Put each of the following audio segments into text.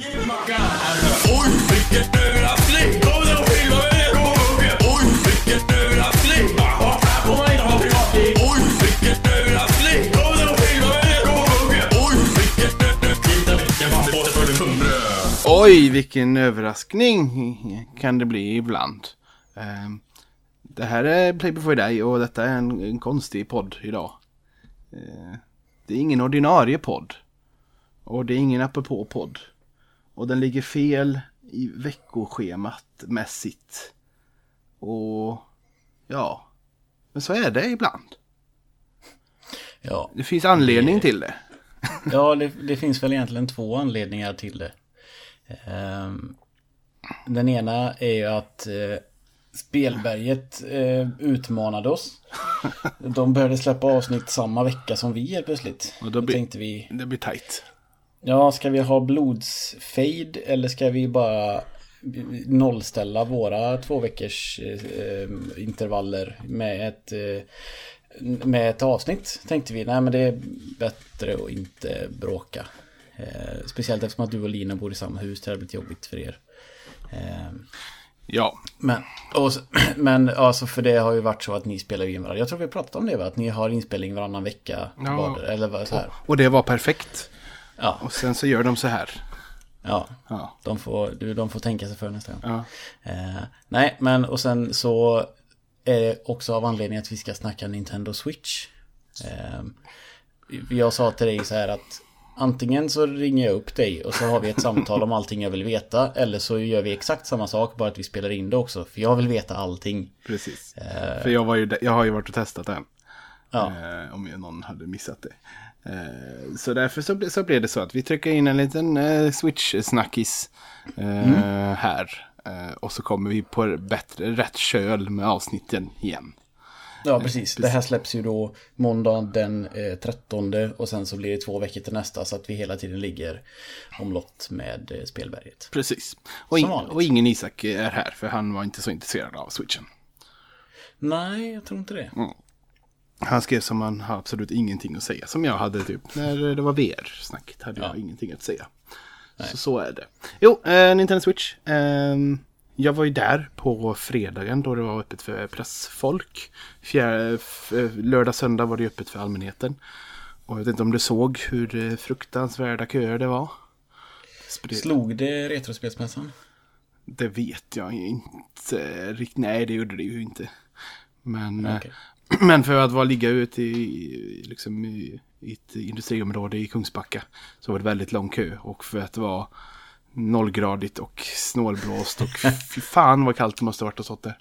Oj, vilken överraskning! Kom filma med det, kom och Oj, vilken överraskning! Jaha, här får man inte ha privatliv. Oj, vilken överraskning! Kom filma med det, kom och Oj, vilken överraskning! Oj, vilken överraskning kan det bli ibland. Ehm, det här är Play before Day och detta är en, en konstig podd idag. Eh, det är ingen ordinarie podd. Och det är ingen apropå-podd. Och den ligger fel i veckoschemat mässigt. Och ja, men så är det ibland. Ja, Det finns anledning till det. ja det, det finns väl egentligen två anledningar till det. Ehm, Den ena är ju att eh, Spelberget eh, utmanade oss. De började släppa avsnitt samma vecka som vi helt plötsligt. Och då Då blir- tänkte vi, Det blir tajt. Ja ska vi ha blodsfade eller ska vi bara nollställa våra två veckors eh, intervaller med ett eh, med ett avsnitt tänkte vi, nej men det är bättre att inte bråka. Eh, speciellt eftersom att du och Lina bor i samma hus, det hade blivit jobbigt för er. Eh, Ja, men, och, men alltså för det har ju varit så att ni spelar in varandra. Jag tror vi pratat om det va? Att ni har inspelning varannan vecka. Ja. var, eller så här. och det var perfekt. Ja, Och sen så gör de så här. ja. Ja. De får, du, de får tänka sig för nästa gång. Ja. Eh, nej, men och sen så är det också av anledning att vi ska snacka Nintendo Switch. Eh, jag sa till dig så här att antingen så ringer jag upp dig och så har vi ett samtal om allting jag vill veta. Eller så gör vi exakt samma sak, bara att vi spelar in det också. För jag vill veta allting. Precis. För jag, var ju, jag har ju varit och testat den. Ja. Eh, om någon hade missat det. Eh, så därför så, så blev det så att vi trycker in en liten eh, Switch-snackis eh, här. Eh, och så kommer vi på bättre, rätt köl med avsnitten igen. Ja, precis. Det här släpps ju då måndag den eh, 13 och sen så blir det två veckor till nästa så att vi hela tiden ligger omlott med spelberget. Precis. Och, in, och ingen Isak är här för han var inte så intresserad av Switchen. Nej, jag tror inte det. Han skrev som han har absolut ingenting att säga. Som jag hade typ när det var VR-snacket. Hade jag Ja. ingenting att säga. Så så är det. Jo, eh, Nintendo Switch. Ehm, jag var ju där på fredagen då det var öppet för pressfolk. Fjärde, f- eh, lördag, söndag var det öppet för allmänheten. Och jag vet inte om du såg hur eh, fruktansvärda köer det var. Spred- Slog det Retrospelsmässan? Det vet jag inte riktigt. Nej, det gjorde det ju inte. Men, eh, Okej. men för att vara ligga ute i, liksom i, i ett industriområde i Kungsbacka så var det väldigt lång kö. Och för att det var nollgradigt och snålblåst och fy fan vad kallt det måste ha varit och sånt där.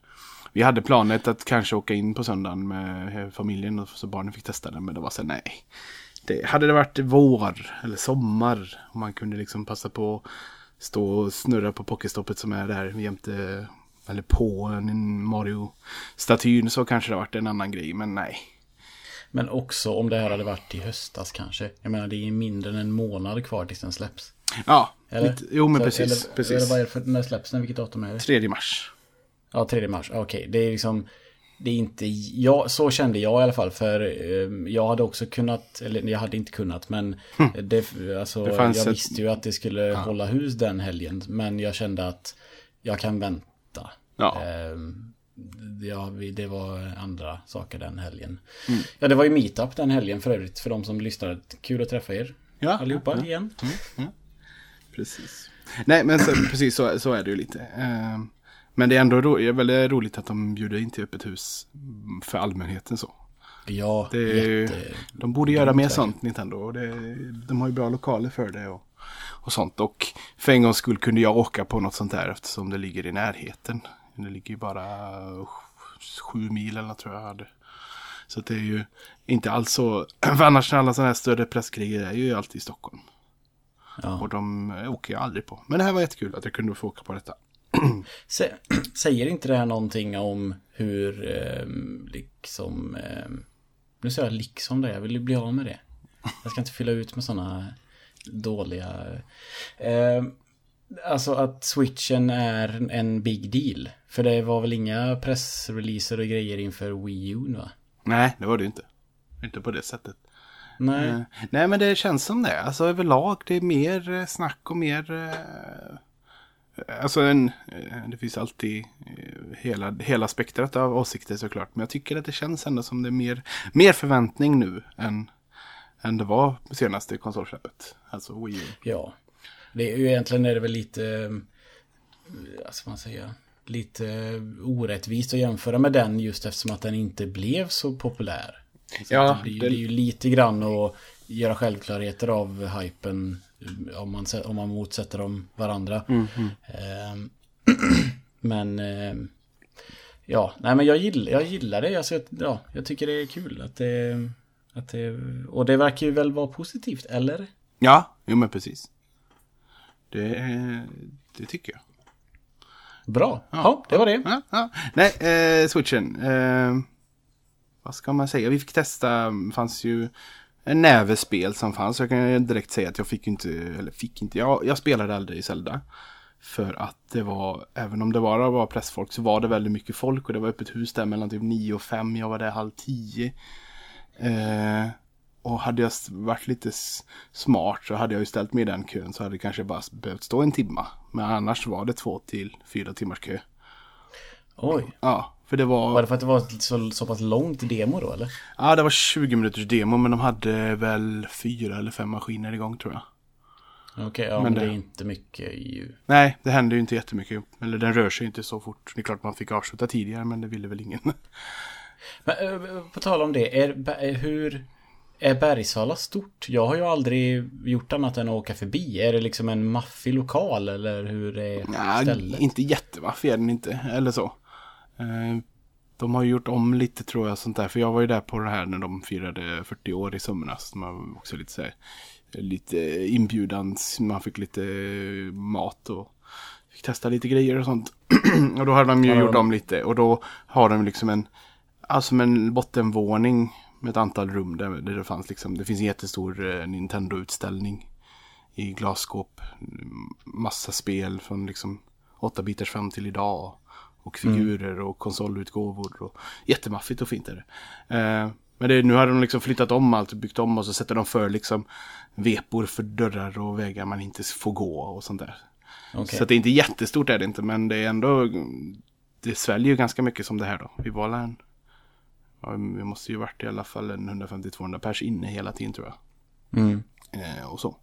Vi hade planet att kanske åka in på söndagen med familjen och så barnen fick testa den men det var så nej. Det, hade det varit vår eller sommar och man kunde liksom passa på att stå och snurra på pokestoppet som är där jämte eller på en Mario-statyn så kanske det varit en annan grej men nej. Men också om det här hade varit i höstas kanske. Jag menar, det är mindre än en månad kvar tills den släpps. Ja, Eller? lite, jo men Så- precis. Eller, precis. eller vad är det för, när släpps den? Vilket datum är det? 3 mars. Ja, 3 mars. Okej, det är liksom... Det är inte... Jag, så kände jag i alla fall. För eh, jag hade också kunnat... Eller jag hade inte kunnat, men... Det, alltså, Hm. Det jag ett- visste ju att det skulle hålla hus den helgen. Men jag kände att jag kan vänta. Ja. Ehm, Ja, vi- det var andra saker den helgen. Mm. Ja, det var ju meetup den helgen för övrigt. För de som lyssnade. Kul att träffa er. Ja, Allihopa ja, ja. igen. Precis. Nej, men så, precis så, så är det ju lite. Eh, Men det är ändå ro, är väldigt roligt att de bjuder in till öppet hus mm, för allmänheten så. Ja, Det jätte... De borde göra mer sånt, Nintendo. Och det, de har ju bra lokaler för det och, och sånt. Och för en gångs skull kunde jag åka på något sånt där eftersom det ligger i närheten. Det ligger ju bara sju mil eller något tror jag hade. Så det är ju inte alls så. För annars när alla sådana här större pressgrejer är ju alltid i Stockholm. Ja. Och de eh, åker jag aldrig på. Men det här var jättekul att jag kunde få åka på detta. Sä- Säger inte det här någonting om hur ehm, liksom... ehm, nu säger jag liksom det, jag vill ju bli av med det. Jag ska inte fylla ut med sådana dåliga... ehm, alltså att switchen är en big deal. För det var väl inga pressreleaser och grejer inför Wii U va? Nej, det var det ju inte. Inte på det sättet. Nej. Eh, nej, men det känns som det. Alltså överlag, det är mer eh, snack och mer... eh, Alltså en, eh, det finns alltid hela, hela spektrat av åsikter såklart. Men jag tycker att det känns ändå som det är mer, mer förväntning nu än, än det var på senaste konsolsläppet. Alltså Wii U. Ja. Det är ju egentligen är det väl lite, eh, vad ska man säga, lite orättvist att jämföra med den just eftersom att den inte blev så populär. Så Ja, det, blir, det- det är ju lite grann att göra självklarheter av hypen eh, om man, om man motsätter dem varandra. Ehm, men ehm, ja, nej men jag gillar, jag gillar det. Alltså, ja, jag tycker det är kul att det, att det, och det verkar ju väl vara positivt, eller? Ja, jo men precis. Det, det tycker jag. Bra, ja, det var det. Ja, ja. Nej, eh, switchen. Eh, vad ska man säga? Vi fick testa, fanns ju en näve spel som fanns. Jag kan direkt säga att jag fick inte, eller fick inte, jag, jag spelade aldrig i Zelda. För att det var, även om det bara var pressfolk så var det väldigt mycket folk och det var öppet hus där mellan typ 9 och 5. Jag var där halv 10. Eh, och hade jag varit lite smart så hade jag ju ställt mig i den kön så hade det kanske bara behövt stå en timma. Men annars var det två till fyra timmars kö. Oj, Ja, för det var... var det för att det var så, så pass långt demo då, eller? Ja, det var 20 minuters demo men de hade väl fyra eller fem maskiner igång tror jag. Okej, ja, men, Men det... det- är inte mycket ju. Nej, det hände ju inte jättemycket. Eller den rör sig inte så fort. Det är klart man fick avsluta tidigare men det ville väl ingen. Men, eh, på tal om det, är, hur är Bergsala stort? Jag har ju aldrig gjort annat än att åka förbi. Är det liksom en maffig lokal eller hur är stället? inte jättevaffig är den inte. Eller så. Eh, De har gjort om lite tror jag sånt där. För jag var ju där på det här när de firade 40 år i somras. De också lite så här, lite inbjudans. Man fick lite mat och fick testa lite grejer och sånt. och då har de ju Ja, gjort om lite. Och då har de liksom en, alltså en bottenvåning med ett antal rum där, där det fanns liksom, det finns en jättestor eh, Nintendo-utställning i glasskåp. Mm, Massa spel från liksom 8-bitars fram till idag. Och figurer och konsolutgåvor. Och jättemaffigt och fint är det. Eh, men det, nu har de liksom flyttat om allt och byggt om och så sätter de för liksom vepor för dörrar och vägar man inte får gå och sånt där. Okej. Så det är inte jättestort är det inte men det är ändå det sväljer ju ganska mycket som det här då. Vi var en ja, vi måste ju varit i alla fall en 150-200 pers inne hela tiden tror jag. Mm. Eh, och så.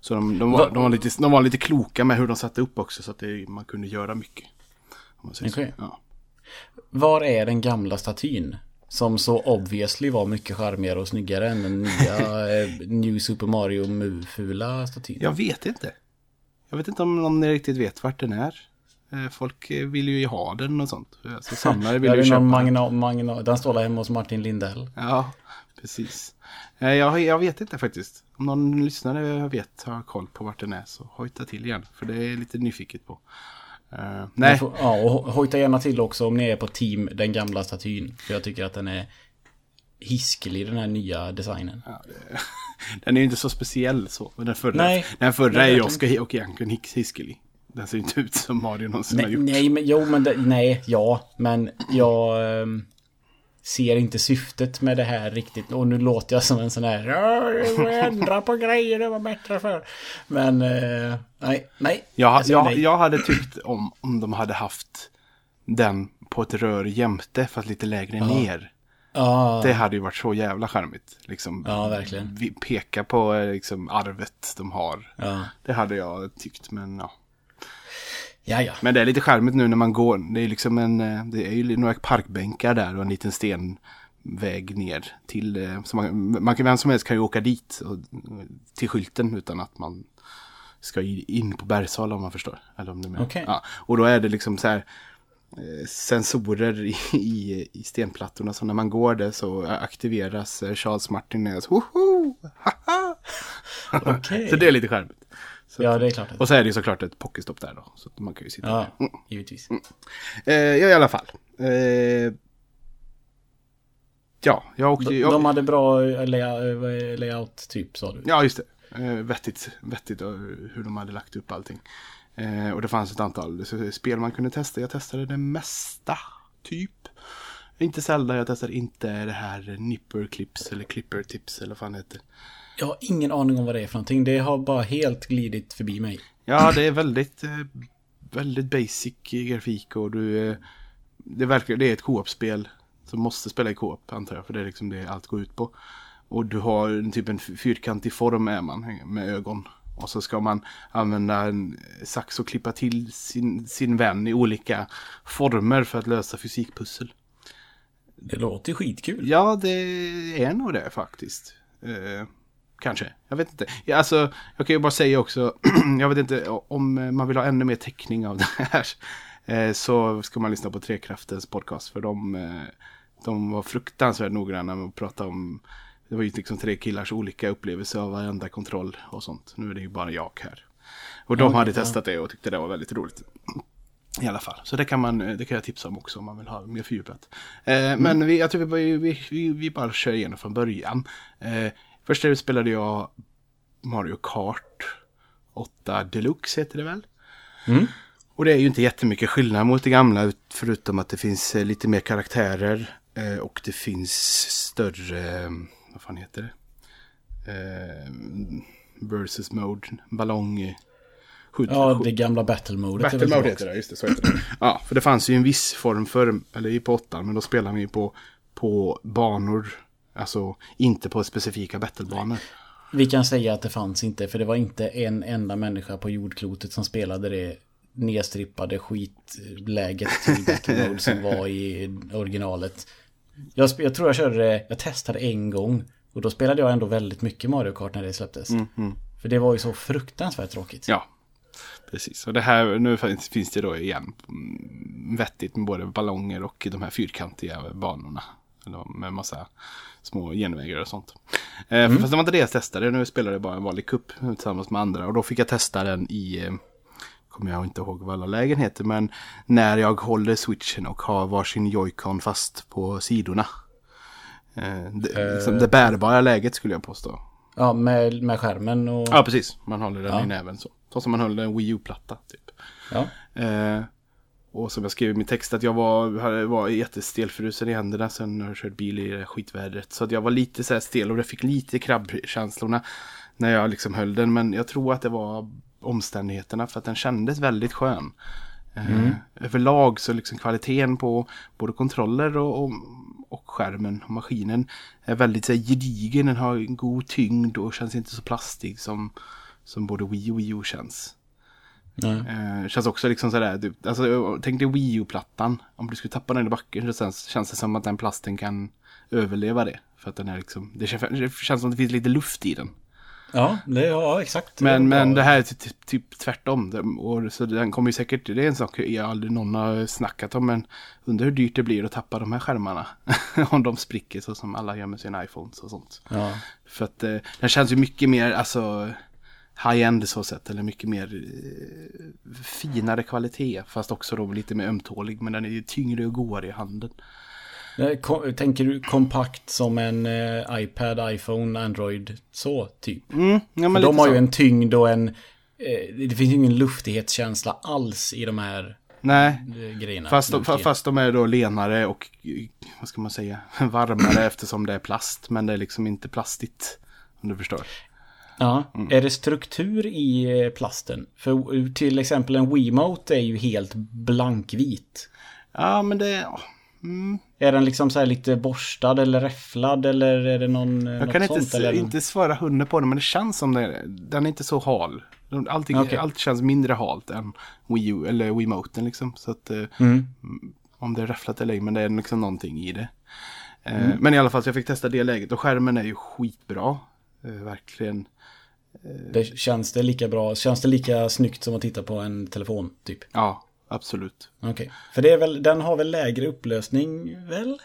Så de, de, var, Va- de, var lite, de var lite kloka med hur de satte upp också så att det, man kunde göra mycket. Så. Ja. Var är den gamla statyn? Som så obviously var mycket charmigare och snyggare än den nya eh, New Super Mario Mu-fula statyn. Jag vet inte. Jag vet inte om någon riktigt vet vart den är. Eh, Folk eh, vill ju ha den och sånt. Alltså, samlare vill ju det köpa magna, magna, den står där hemma hos Martin Lindell. Ja, precis. Eh, Jag, jag vet inte faktiskt. Om någon lyssnare vet, har koll på vart den är så hojta till igen. För det är lite nyfiket på. Eh, Men nej, får- Ja, och ho- hojta gärna till också om ni är på team den gamla statyn. För jag tycker att den är hiskelig den här nya designen. den är ju inte så speciell så. Den förra, Nej, den förra är ju. Oscar och egentligen his- hiskelig. Den ser inte ut som Mario någonsin har Nej, gjort. nej, men jo, men det, nej, ja, men jag ehm, ser inte syftet med det här riktigt. Och nu låter jag som en sån här, ändra på grejer, det var bättre för. Men, eh, nej, nej. Jag, säger jag, nej. jag hade tyckt om, om de hade haft den på ett rör jämte fast lite lägre ner. Ja, Det hade ju varit så jävla charmigt. Liksom, Ja, verkligen. Peka på eh, liksom, arvet de har. ja, Det hade jag tyckt, men ja. Ja, ja. Men det är lite charmigt nu när man går. Det är liksom en, eh, det är ju några parkbänkar där och en liten stenväg ner till, eh, så man, man kan, vem som helst kan ju åka dit och, till skylten utan att man ska in på Bergsala om man förstår. Eller om menar. Okej. Ja, och då är det liksom så här eh, sensorer i, i, i stenplattorna. Så när man går där så aktiveras Charles Martinez. Haha! Okej. så det är lite charmigt. Så Ja, det är klart. Och så är det ju såklart ett pocketstopp där då. Så man kan ju sitta ja, där. Mm. givetvis. Eh, ja, i alla fall. Eh, ja, jag åkte De, ju... jag- de hade bra eh, eh, layout typ, sa du. Ja, just det. Eh, vettigt, vettigt eh, hur de hade lagt upp allting. Eh, och det fanns ett antal spel man kunde testa. Jag testade det mesta, typ. Inte Zelda, jag testar inte det här Nipper Clips eller Clipper Tips eller vad fan det heter. Jag har ingen aning om vad det är för någonting. Det har bara helt glidit förbi mig. Ja, det är väldigt, eh, väldigt basic grafik och du... eh, Det, verkar, det är ett co-op-spel som måste spela i co-op antar jag, för det är liksom det allt går ut på. Och du har en typ en fyrkantig form är man med ögon. Och så ska man använda en sax och klippa till sin, sin vän i olika former för att lösa fysikpussel. Det låter skitkul. Ja, det är nog det faktiskt. Eh, kanske, jag vet inte. Ja, alltså, jag kan ju bara säga också, jag vet inte om man vill ha ännu mer täckning av det här. Eh, så ska man lyssna på Trekraftens podcast, för de, eh, de var fruktansvärt noggranna med att prata om det var ju liksom tre killars olika upplevelser av varenda kontroll och sånt. Nu är det ju bara jag här. Och de Okej, hade testat det och tyckte det var väldigt roligt. I alla fall. Så det kan, man, det kan jag tipsa om också om man vill ha mer fördjupat. Eh, Men vi, jag tror vi, bara- vi, vi, vi bara kör igenom från början. Eh, först spelade jag Mario Kart 8 Deluxe heter det väl? Mm. Och det är ju inte jättemycket skillnad mot det gamla ut- förutom att det finns eh, lite mer karaktärer eh, och det finns större, eh, vad fan heter det? Versus mode, ballong, skjut, Ja, det gamla Battle väl så mode heter det, just det, så heter det. Ja, för det fanns ju en viss form för, eller i på åttan, men då spelar vi på, på banor, alltså inte på specifika battlebanor. Vi kan säga att det fanns inte, för det var inte en enda människa på jordklotet som spelade det nedstrippade skitläget till Battle Mode som var i originalet. Jag, jag tror jag körde det, jag testade en gång och då spelade jag ändå väldigt mycket Mario Kart när det släpptes. För det var ju så fruktansvärt tråkigt. Ja, precis. Och det här, nu finns det då igen mm, vettigt med både ballonger och de här fyrkantiga banorna. Med massa små genvägar och sånt. Eh, Fast det var inte det jag testade, nu spelade jag bara en vanlig kupp tillsammans med andra. Och då fick jag testa den i, eh, kommer jag inte ihåg vad alla lägen heter, men när jag håller switchen och har varsin joycon fast på sidorna. Eh, det, liksom det bärbara läget skulle jag påstå. Ja, med, med skärmen och... Ja, precis. Man håller den Ja. i näven så. Så som man höll en Wii U-platta typ. Ja. Eh, och som jag skrev i min text att jag var, var jättestelfrusen i händerna sen när jag kört bil i det skitvädret. Så att jag var lite så stel och jag fick lite krabbkänslorna när jag liksom höll den. Men jag tror att det var omständigheterna för att den kändes väldigt skön. Eh, Överlag så liksom kvaliteten på både kontroller och, och, och skärmen och maskinen är väldigt så här, gedigen. Den har en god tyngd och känns inte så plastig som, som både Wii och Wii U känns. Eh, känns också liksom sådär, du, alltså, tänk dig Wii U-plattan. Om du skulle tappa den i backen så känns, det som att den plasten kan överleva det. För att den är liksom, det känns, det känns som att det finns lite luft i den. Ja, det, ja exakt. Men, men det här är typ, typ tvärtom. Det- Och, så den kommer ju säkert, det är en sak jag aldrig någon har snackat om. Men undrar hur dyrt det blir att tappa de här skärmarna. om de spricker så som alla gör med sina iPhones och sånt. Ja. För att eh, den känns ju mycket mer, alltså high-end så sett. Eller mycket mer eh, finare kvalitet. Fast också då lite mer ömtålig. Men den är ju tyngre och godare i handen. Eh, Tänker du kompakt som en eh, iPad, iPhone, Android, så typ? Mm, ja, men de har så. ju en tyngd och en... Eh, det finns ju ingen luftighetskänsla alls i de här Nej, eh, grejerna. fast de, fast de är då lenare och vad ska man säga, varmare eftersom det är plast. Men det är liksom inte plastigt. Om du förstår. Ja. Mm. Är det struktur i eh, plasten? För eh, till exempel en Wiimote är ju helt blankvit. Ja, men det... Mm, Är den liksom så här lite borstad eller räfflad eller är det någon... eh, jag kan inte, sånt, inte svara hundra på det, men det känns som det. Den är inte så hal. Allting, Okej. Allt känns mindre halt än Wii U eller Wiimoten liksom. Så att... eh, Mm. om det är räfflat eller ej, men det är liksom någonting i det. Mm. Men i alla fall, så jag fick testa det läget och skärmen är ju skitbra. Verkligen. Det känns det lika bra? Känns det lika snyggt som att titta på en telefon typ? Ja, absolut. Okej. För det är väl, den har väl lägre upplösning väl?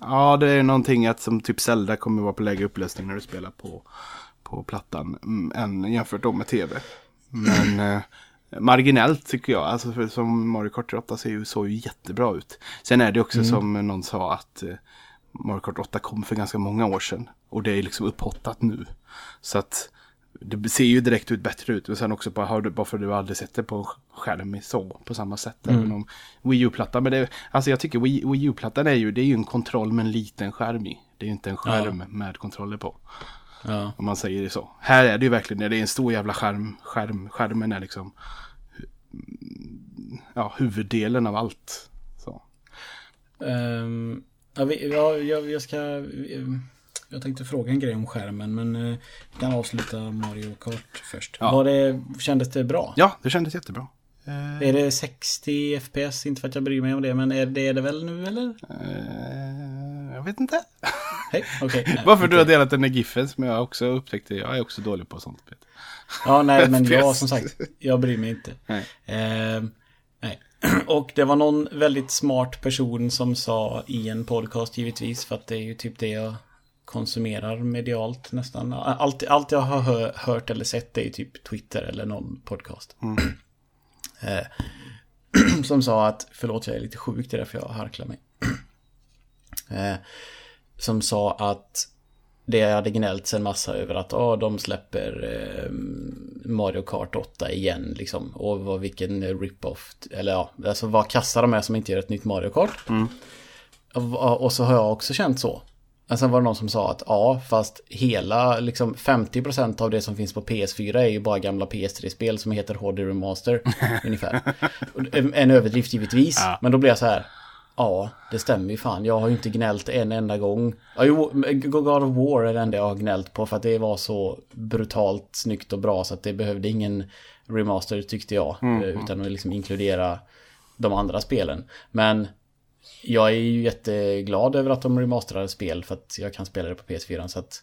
Ja, det är någonting att som typ Zelda kommer vara på lägre upplösning när du spelar på, på plattan mm, än jämfört då med tv. Men eh, marginellt tycker jag. Alltså för, som Mario Kart 8 ser ju, såg ju jättebra ut. Sen är det också som någon sa att eh, Mario Kart 8 kom för ganska många år sedan. Och det är liksom upphottat nu. Så att det ser ju direkt ut bättre ut. Och sen också bara, har du, bara för att du aldrig sett det på skärm så, på samma sätt. Mm. Även om Wii U-plattan, men det, alltså jag tycker Wii, Wii U-plattan är ju, det är ju en kontroll med en liten skärm i. Det är ju inte en skärm med kontroller på. Ja. Om man säger det så. Här är det ju verkligen, det är en stor jävla skärm, skärm skärmen är liksom ja, huvuddelen av allt. Så. Ehm, ja, vi, ja, jag, jag ska... ehm, Jag tänkte fråga en grej om skärmen men eh, vi kan avsluta Mario Kart först. Ja. Var det, kändes det bra? Ja, det kändes jättebra. Eh, Är det 60 FPS? Inte för att jag bryr mig om det men är det, är det väl nu eller? eh, jag vet inte. Okej. nej, Varför du har delat den där giffen som jag också upptäckte. Jag är också dålig på sånt. Peter. Ja, nej men jag som sagt, jag bryr mig inte. Nej. Ehm, nej. Och det var någon väldigt smart person som sa i en podcast givetvis för att det är ju typ det jag konsumerar medialt nästan. Allt, allt jag har hö- hört eller sett är typ Twitter eller någon podcast. Eh, som sa att, förlåt jag är lite sjuk, det är därför jag harklar mig. Eh, som sa att det hade gnällts en massa över att oh, de släpper eh, Mario Kart 8 igen liksom. Och vad, vilken rip-off. Eller ja, alltså vad kassa de är som inte gör ett nytt Mario Kart. Och, och så har jag också känt så. Men sen var det någon som sa att ja, fast hela liksom 50% av det som finns på PS4 är ju bara gamla PS3-spel som heter HD Remaster ungefär. En, överdrift givetvis, Ja. men då blir jag så här. Ja, det stämmer ju fan. Jag har ju inte gnällt en enda gång. Ja, jo, God of War är det enda jag har gnällt på för att det var så brutalt snyggt och bra så att det behövde ingen remaster tyckte jag. eh, Utan att liksom inkludera de andra spelen. Men jag är ju jätteglad över att de remasterade spel för att jag kan spela det på PS4 så att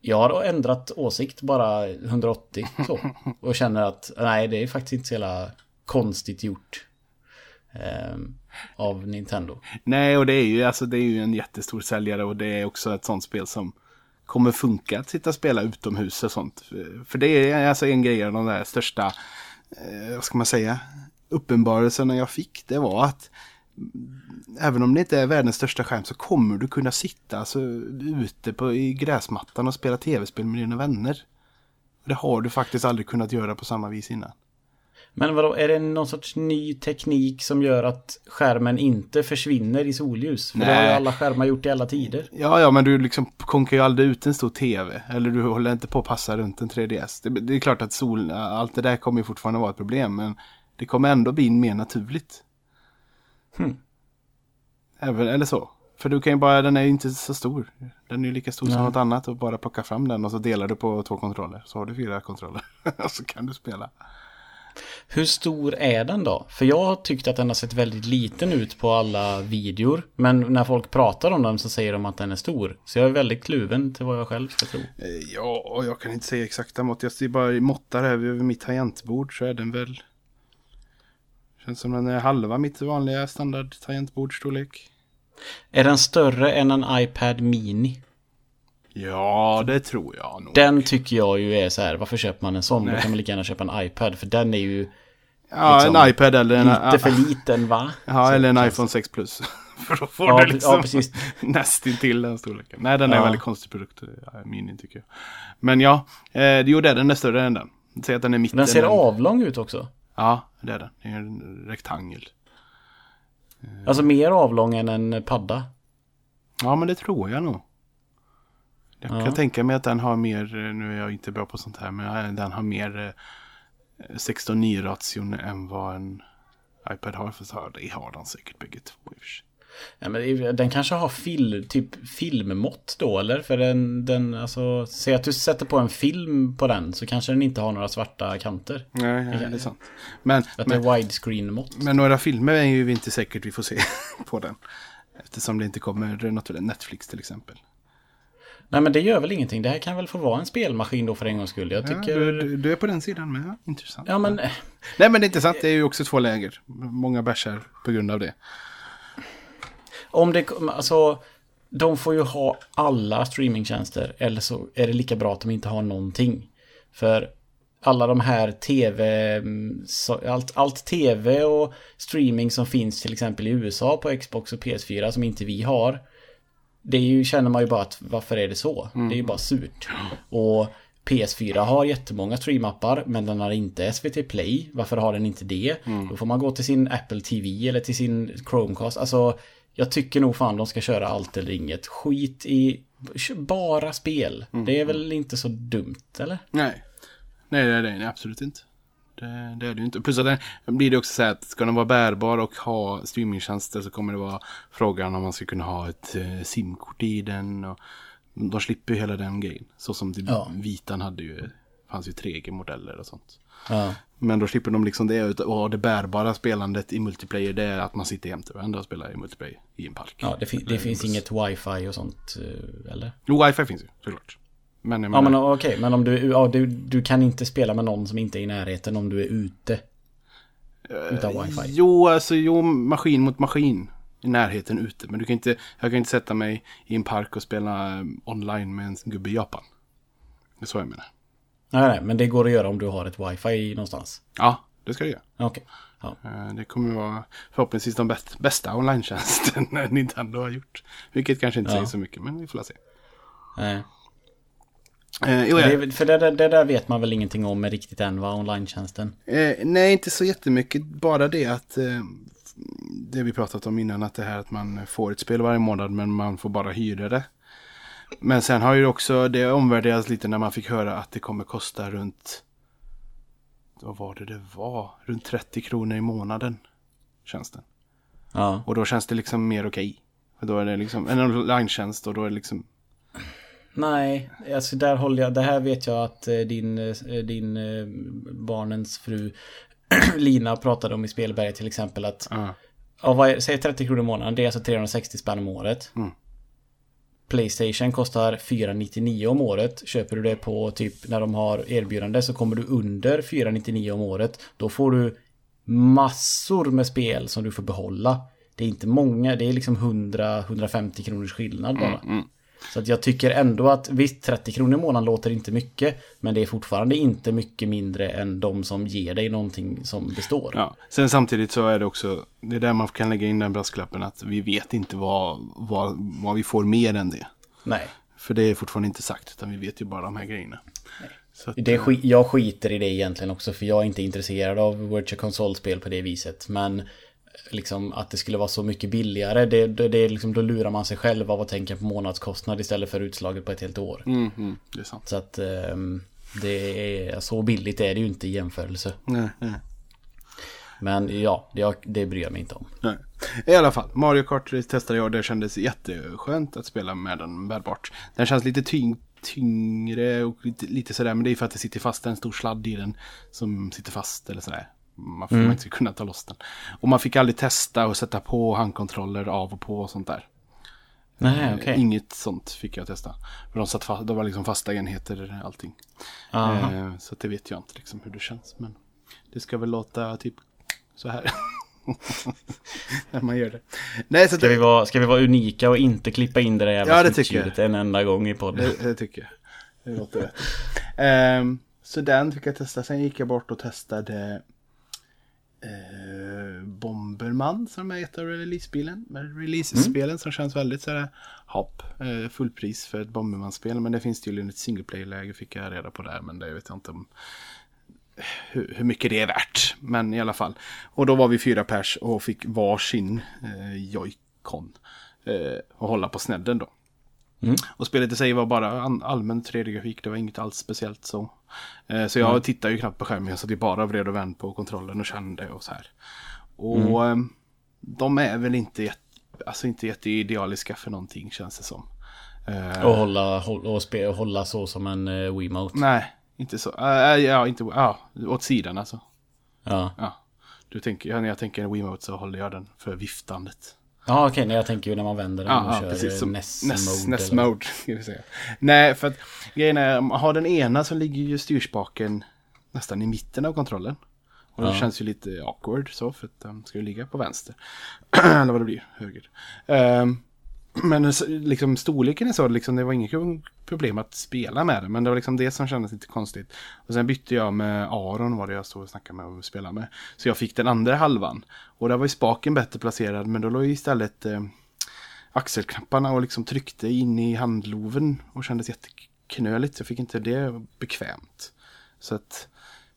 jag har ändrat åsikt bara 180 så. Och känner att nej det är faktiskt inte så jävla konstigt gjort. ehm, av Nintendo. Nej, och det är ju, alltså, det är ju en jättestor säljare och det är också ett sånt spel som kommer funka att sitta och spela utomhus och sånt. För- det är alltså en grej av de där största, eh, vad ska man säga, uppenbarelserna jag fick. Det var att även om det inte är världens största skärm så kommer du kunna sitta alltså, ute på, i gräsmattan och spela tv-spel med dina vänner. Det har du faktiskt aldrig kunnat göra på samma vis innan. Men vadå, är det någon sorts ny teknik som gör att skärmen inte försvinner i solljus? För det har ju Nej. alla skärmar gjort i alla tider. Ja, ja, men du liksom konkar ju aldrig ut en stor tv. Eller du håller inte på att passa runt en 3DS. Det, det är klart att sol, allt det där kommer ju fortfarande vara ett problem. Men det kommer ändå bli mer naturligt. Hmm. Även, eller så. För du kan ju bara, den är ju inte så stor. Den är ju lika stor som något annat. Och bara plocka fram den och så delar du på två kontroller. Så har du fyra kontroller. och så kan du spela. Hur stor är den då? För jag har tyckt att den har sett väldigt liten ut på alla videor. Men när folk pratar om den så säger de att den är stor. Så jag är väldigt kluven till vad jag själv ska tro. Eh, Ja, och jag kan inte säga exakta mått. Jag ser bara i måttar här över mitt tangentbord så är den väl... Känns som den är halva mitt vanliga standard tangentbordstorlek. Är den större än en iPad Mini? Ja, det tror jag nog. Den tycker jag ju är så här, varför köper man en sån? Då kan man lika gärna köpa en iPad, för den är ju ja, liksom en iPad eller en... lite för liten va? Ja, Så eller en iPhone 6 Plus. För då får Ja, du liksom ja, precis. nästintill den storleken. Nej, den är Ja. en väldigt konstig produkt. ja, Mini tycker jag. Men ja, eh, jo det är den är större än den. Säg att den är mitten. Den ser avlång ut också. Ja, det är den. Det är en rektangel. Alltså mer avlång än en padda. Ja, men det tror jag nog. Jag Ja. kan tänka mig att den har mer, eh, nu är jag inte bra på sånt här, men den har mer eh, 16-9 ration än vad en iPad har. För så har- det har den säkert bägge två i och för sig. Ja, men den kanske har fil, typ filmmått då eller? För den, den alltså, säg att du sätter på en film på den så kanske den inte har några svarta kanter. Nej, nej, det är sant. Men, Att men, det är widescreen-mått. men några filmer är ju inte säkert vi får se på den. Eftersom det inte kommer något Netflix till exempel. Nej men det gör väl ingenting. Det här kan väl få vara en spelmaskin då för en gångs skull. Jag Ja, tycker... du, du, du är på den sidan med, ja, intressant. Ja men... Nej men det är intressant, det är ju också två läger. Många bärsar på grund av det. Om det, alltså, de får ju ha alla streamingtjänster eller så är det lika bra att de inte har någonting. För alla de här tv, mm, allt, allt tv och streaming som finns till exempel i USA på Xbox och PS4 som inte vi har. Det är ju, känner man ju bara att varför är det så? Det är ju bara surt. Och PS4 har jättemånga streamappar men den har inte SVT Play. Varför har den inte det? Då får man gå till sin Apple TV eller till sin Chromecast. Alltså, jag tycker nog fan de ska köra allt eller inget. Skit i bara spel. Det är väl inte så dumt, eller? Nej. Nej, det är det absolut inte. Det, det är det ju inte. Plus att det blir det också så här att ska den vara bärbar och ha streamingtjänster så kommer det vara frågan om man ska kunna ha ett eh, simkort i den. Och de slipper hela den grejen. Så som det, Ja. Vitan hade ju, fanns ju 3G-modeller och sånt. Ja. Men då slipper de liksom det och det bärbara spelandet i multiplayer. Det är att man sitter jämte varandra och spelar i multiplayer i en park. Ja, det, fin- det finns inget wifi och sånt, eh, eller? Jo, wifi finns ju såklart. Men Ja, men okej, men om du, ja, du, du kan inte spela med någon som inte är i närheten om du är ute. Utan wifi. Jo, alltså jo, maskin mot maskin. I närheten ute. Men du kan inte, jag kan inte sätta mig i en park och spela eh, online med en gubbe i Japan. Det är så jag menar. Nej, nej, men det går att göra om du har ett wifi någonstans. Ja, det ska det göra. Okej. Ja. Eh, Det kommer vara förhoppningsvis de bäst, bästa online-tjänsten Nintendo har gjort. Vilket kanske inte Ja. säger så mycket, men vi får se. Nej. Eh, jo, Det, ja. väl- för det, där- det där vet man väl ingenting om riktigt än, va? Online-tjänsten. Eh, nej, inte så jättemycket. Bara det att eh, det vi pratat om innan, att det här att man får ett spel varje månad men man får bara hyra det. Men sen har ju också det omvärderats lite när man fick höra att det kommer kosta runt, vad var det det var? Runt 30 kronor i månaden, tjänsten. Ja. Och då känns det liksom mer okej. För då är det liksom en online-tjänst och då är det liksom, Nej, alltså där håller jag, det här vet jag att eh, din, eh, din eh, barnens fru Lina pratade om i Spelberget till exempel att ja. Vad säg 30 kronor i månaden. Det är alltså 360 spänn om året. Mm. Playstation kostar 499 om året. Köper du det på typ när de har erbjudande så kommer du under 499 om året. Då får du massor med spel som du får behålla. Det är inte många, det är liksom 100-150 kronors skillnad bara. Mm, mm. Så att jag tycker ändå att visst 30 kronor i månaden låter inte mycket. Men det är fortfarande inte mycket mindre än de som ger dig någonting som består. Ja, sen samtidigt så är det också, det är där man kan lägga in den brasklappen att vi vet inte vad, vad, vad vi får mer än det. Nej. För det är fortfarande inte sagt, utan vi vet ju bara de här grejerna. Så att, Det sk- jag skiter i det egentligen också för jag är inte intresserad av Virtual Console-spel på det viset. Men liksom att det skulle vara så mycket billigare, det, det, det är liksom, då lurar man sig själv av att tänka på månadskostnad istället för utslaget på ett helt år. mm, mm, det är sant. Så att ehm, det är så billigt är det ju inte i jämförelse. Nej, nej, Men ja, det, det bryr jag mig inte om. nej. I alla fall, Mario Kart testade jag och det kändes jätteskönt att spela med den bärbart. Den känns lite tyng, tyngre och lite, lite sådär, men det är för att det sitter fast en stor sladd i den som sitter fast eller sådär. Man får man inte kunna ta loss den. Och man fick aldrig testa och sätta på handkontroller av och på och sånt där. Nej, okej. Inget sånt fick jag testa. För de, satt fast, de var liksom fasta enheter allting. Eh, så det vet jag inte liksom hur det känns. Men det ska väl låta typ så här. När man gör det. Nej, så Ska vi, vara, ska vi vara unika och inte klippa in det där jävla Ja, det tycker jag. en enda gång i podden? det, det tycker jag. Det låter rätt. Ehm, så den fick jag testa. Sen gick jag bort och testade eh, Bomberman som är ett av releasespelen. med Release-spelen som känns väldigt sådär hopp. Eh, fullpris för ett Bomberman-spel. Men det finns tydligen ett single play-läge fick jag reda på där. Men det vet jag inte om hur, hur mycket det är värt. Men i alla fall. Och då var vi fyra pers och fick varsin eh, Joy-Con. Eh, och hålla på snedden då. Och spelet i sig var bara allmän 3D-grafik, det var inget alls speciellt så. Eh, så jag tittade ju knappt på skärmen, jag satt ju bara vred och vänd på kontrollen och kände och så här. Och eh, de är väl inte, jätte, alltså inte jätteidealiska för någonting känns det som. Eh, Och hålla, och spe, och hålla så som en uh, Wiimote. Nej, inte så. Eh, ja, inte, ja, åt sidan alltså. Ja, Ja. Du tänker, när jag tänker en Wiimote så håller jag den för viftandet. Ja okej, nej, jag tänker ju när man vänder den och Ja, ja kör precis. Som NES, NES, mode. NES mode. Säga. Nej, för att grejen är, har den ena så ligger ju styrspaken nästan i mitten av kontrollen. Och det Ja. känns ju lite awkward så, för att den ska ju ligga på vänster. Eller vad det blir, höger. Ehm, men liksom storleken är så, liksom, det var inget problem att spela med den. Men det var liksom det som kändes lite konstigt. Och sen bytte jag med Aron, var det jag stod och snackade med och spelade med. Så jag fick den andra halvan. Och där var ju spaken bättre placerad, men då låg ju istället eh, axelknapparna och liksom tryckte in i handloven och kändes knöligt. Jag fick inte det bekvämt. Så att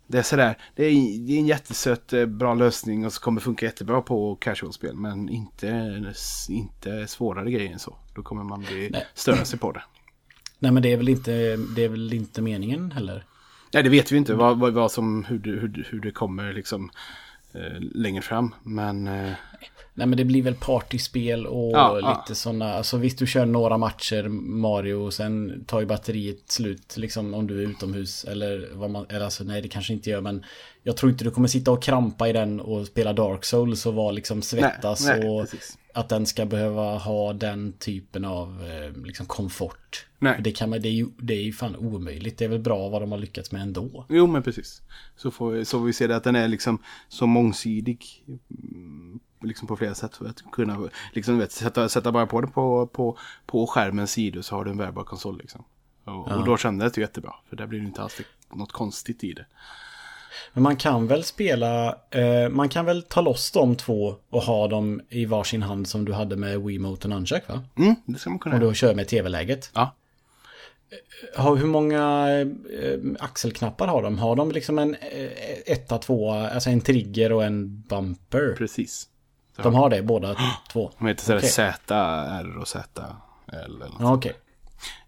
det är sådär. Det är, det är en jättesöt eh, bra lösning och så kommer funka jättebra på casual-spel. Men inte, inte svårare grejer än så. Då kommer man bli, Nej. störa sig på det. Nej men det är väl inte, det är väl inte meningen heller. Nej, det vet vi inte vad, vad, vad som, hur, hur, hur det kommer liksom längre fram. Men eh, Nej men det blir väl partyspel och Ja, lite ja. sådana, alltså visst du kör några matcher Mario och sen tar ju batteriet slut liksom om du är utomhus eller vad man, eller alltså nej det kanske inte gör men jag tror inte du kommer sitta och krampa i den och spela Dark Souls och vara liksom svettas Nej, nej, och precis. Att den ska behöva ha den typen av eh, liksom komfort. Nej. För Det, kan man, det, är ju, det är ju fan omöjligt. Det är väl bra vad de har lyckats med ändå. jo, men precis. Så får, vi- så vi se det att den är liksom så mångsidig. mm, Liksom på flera sätt. För att kunna liksom, vet, sätta, sätta bara på det på, på, på skärmens sidor så har du en bärbar konsol. Liksom. Och, och då kändes det jättebra. För där blir det inte alls något konstigt i det. Men man kan väl spela, eh, man kan väl ta loss de två och ha dem i varsin hand som du hade med Wiimote och Nunchuck va? Mm, det ska man kunna Och då kör med tv-läget. Ja. Har, hur många eh, axelknappar har de? Har de liksom en eh, etta, tvåa, alltså en trigger och en bumper? Precis. De har det båda två? De heter sådär Okej. Z, R och Z. Eller något. Okej.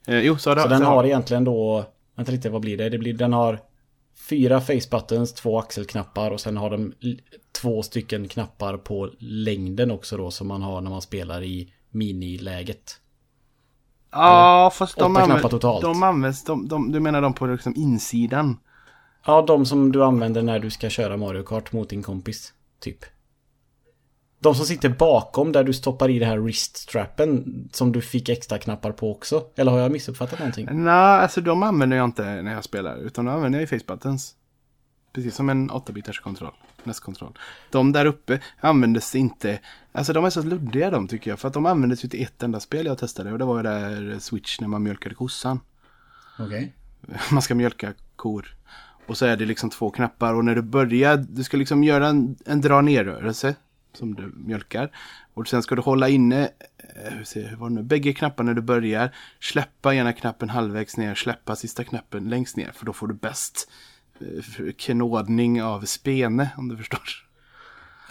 Eh, jo, så, det, Så den så har egentligen då, vänta lite, vad blir det? det blir, den har fyra face buttons, två axelknappar och sen har de två stycken knappar på längden också då som man har när man spelar i miniläget. Ja, fast de, använder, totalt. de används, de, de, du menar de på liksom insidan? Ja, de som du använder när du ska köra Mario Kart mot din kompis, typ. De som sitter bakom där du stoppar i det här wriststrappen som du fick extra knappar på också. Eller har jag missuppfattat någonting? Nej, alltså de använder jag inte när jag spelar. Utan de använder jag i face buttons. Precis som en 8-bitars kontroll. NES-kontroll. De där uppe användes inte. Alltså de är så luddiga de tycker jag. För att de användes ju till ett enda spel jag testade. Och det var ju där Switch när man mjölkade kossan. Okej. Man ska mjölka kor. Och så är det liksom två knappar. Och när du börjar, du ska liksom göra en, en dra ner-rörelse. Som du mjölkar. Och sen ska du hålla inne, eh, hur ser hur var det nu, bägge knapparna när du börjar. Släppa ena knappen halvvägs ner, släppa sista knappen längst ner. För då får du bäst eh, knådning av spene, om du förstår.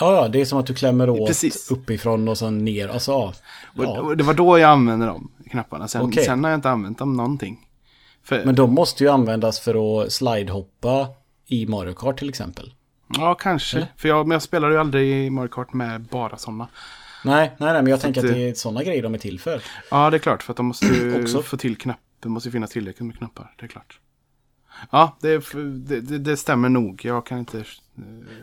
Ja, det är som att du klämmer åt Precis. uppifrån och sen ner. Alltså, ja. Och, det var då jag använde de knapparna. Sen, Okej. sen har jag inte använt dem någonting. För, Men de måste ju användas för att slidehoppa i Mario Kart till exempel. Ja, kanske. För jag, men jag spelar ju aldrig Mario Kart med bara sådana. Nej, nej, nej men jag tänker att det- är sådana grejer de är till för. Ja, det är klart. För att de måste ju Också. få till knapp. Det måste finnas tillräckligt med knappar. Det är klart. Ja, det, det, det, det stämmer nog. Jag kan inte...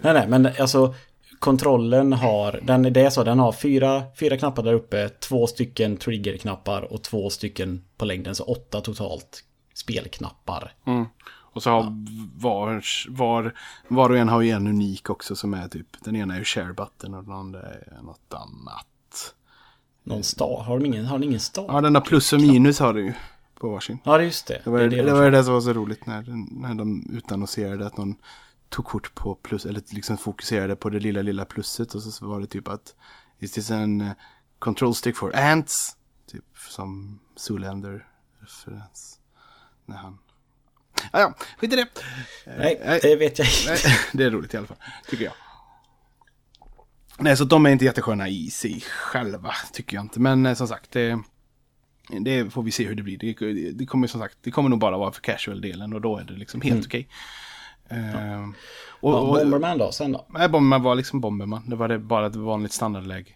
Nej, nej, men alltså kontrollen har, den, det är så, den har fyra, fyra knappar där uppe, två stycken triggerknappar och två stycken på längden, så åtta totalt spelknappar. Mm. Och så har var, var, var och en har ju en unik också som är typ. Den ena är ju share button och den andra är något annat. Någon stav, har de ingen, har de ingen stav? Ja, den där plus och minus har du ju på varsin. Ja, just det. Det var det, det, det det, de var det som var så roligt när, när de utannonserade att någon tog kort på plus, eller liksom fokuserade på det lilla, lilla plusset och så var det typ att Is this an uh, control stick for ants? Typ som Zoolander-referens. När han... Ah, ja, skit i det. Nej, Nej. det vet jag Nej, inte. det är roligt i alla fall, tycker jag. Nej, så de är inte jättesköna i sig själva, tycker jag inte. Men eh, som sagt, det, det får vi se hur det blir. Det, det kommer som sagt, det kommer nog bara vara för casual-delen och då är det liksom helt okej. Eh, och, Ja, och, Bomberman då, sen då? nej, Bomberman var liksom Bomberman. Det var det, bara ett vanligt standardläge.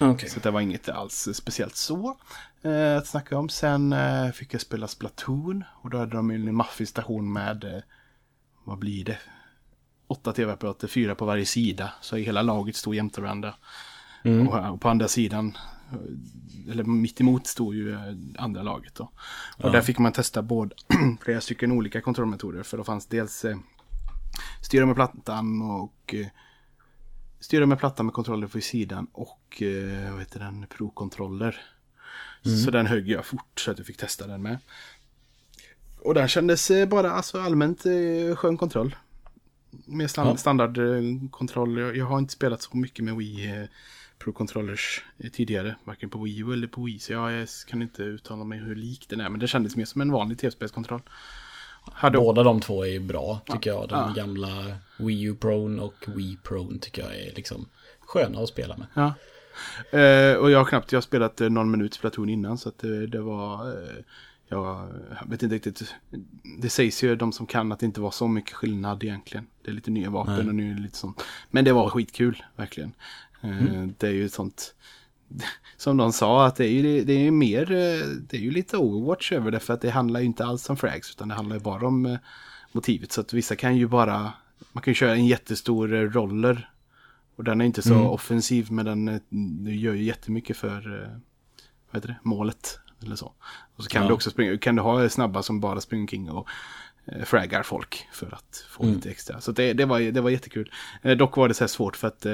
Okej. Så det var inget alls speciellt så eh, att snacka om. Sen eh, fick jag spela Splatoon. Och då hade de en maffig station med, eh, vad blir det? Åtta tv-apparater, fyra på varje sida. Så hela laget stod jämte varandra. Och, och på andra sidan, eh, eller mitt emot stod ju eh, andra laget då. Och där fick man testa både flera stycken olika kontrollmetoder. För då fanns dels eh, styra med plattan och eh, styra med plattan med kontroller på sidan och eh, vad heter den, pro-kontroller. Så den högg jag fort så att jag fick testa den med. Och den kändes eh, bara alltså allmänt eh, skön kontroll. Med stand, Ja. standardkontroll. Jag, jag har inte spelat så mycket med Wii eh, Pro Controllers eh, tidigare. Varken på Wii U eller på Wii. Så jag eh, kan inte uttala mig hur lik den är. Men det kändes mer som en vanlig tv-spelskontroll. Hade Båda de två är bra tycker jag. Den Ja. gamla Wii U Pro och Wii Pro tycker jag är liksom sköna att spela med. Ja. Eh, och jag har knappt, jag har spelat eh, någon minut Splatoon innan så att eh, det var, eh, jag vet inte riktigt, det sägs ju de som kan att det inte var så mycket skillnad egentligen. Det är lite nya vapen Nej. och nu det lite sånt. Men det var skitkul, verkligen. Eh, Det är ju ett sånt, som de sa att det är ju, det är ju mer, det är ju lite Overwatch över det för att det handlar ju inte alls om frags utan det handlar ju bara om eh, motivet. Så att vissa kan ju bara, man kan ju köra en jättestor eh, roller och den är inte så offensiv men den, eh, den gör ju jättemycket för vad heter det, målet. Eller så. Och så kan Ja. du också springa, kan du ha snabba som bara springer omkring och fraggar folk för att få lite extra. Så det, det, var, det var jättekul. Dock var det så här svårt för att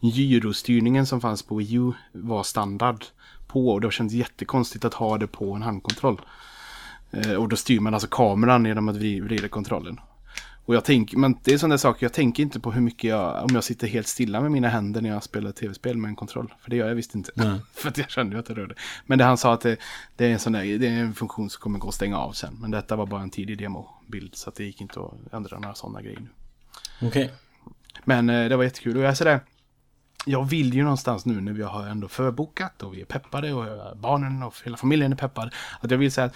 gyrostyrningen som fanns på Wii U var standard på och det kändes jättekonstigt att ha det på en handkontroll. Eh, och då styr man alltså kameran genom att vri- vrida kontrollen. Och jag tänker, men det är sådana saker, jag tänker inte på hur mycket jag, om jag sitter helt stilla med mina händer när jag spelar tv-spel med en kontroll. För det gör jag visst inte. Nej. för att jag kände ju att det rörde. Men det han sa att det, det är en sån där, det är en funktion som kommer gå att stänga av sen. Men detta var bara en tidig demobild så att det gick inte att ändra några sådana grejer nu. Okej. Men eh, det var jättekul och jag är sådär, jag vill ju någonstans nu när vi har ändå förbokat och vi är peppade och barnen och hela familjen är peppad. Att jag vill säga att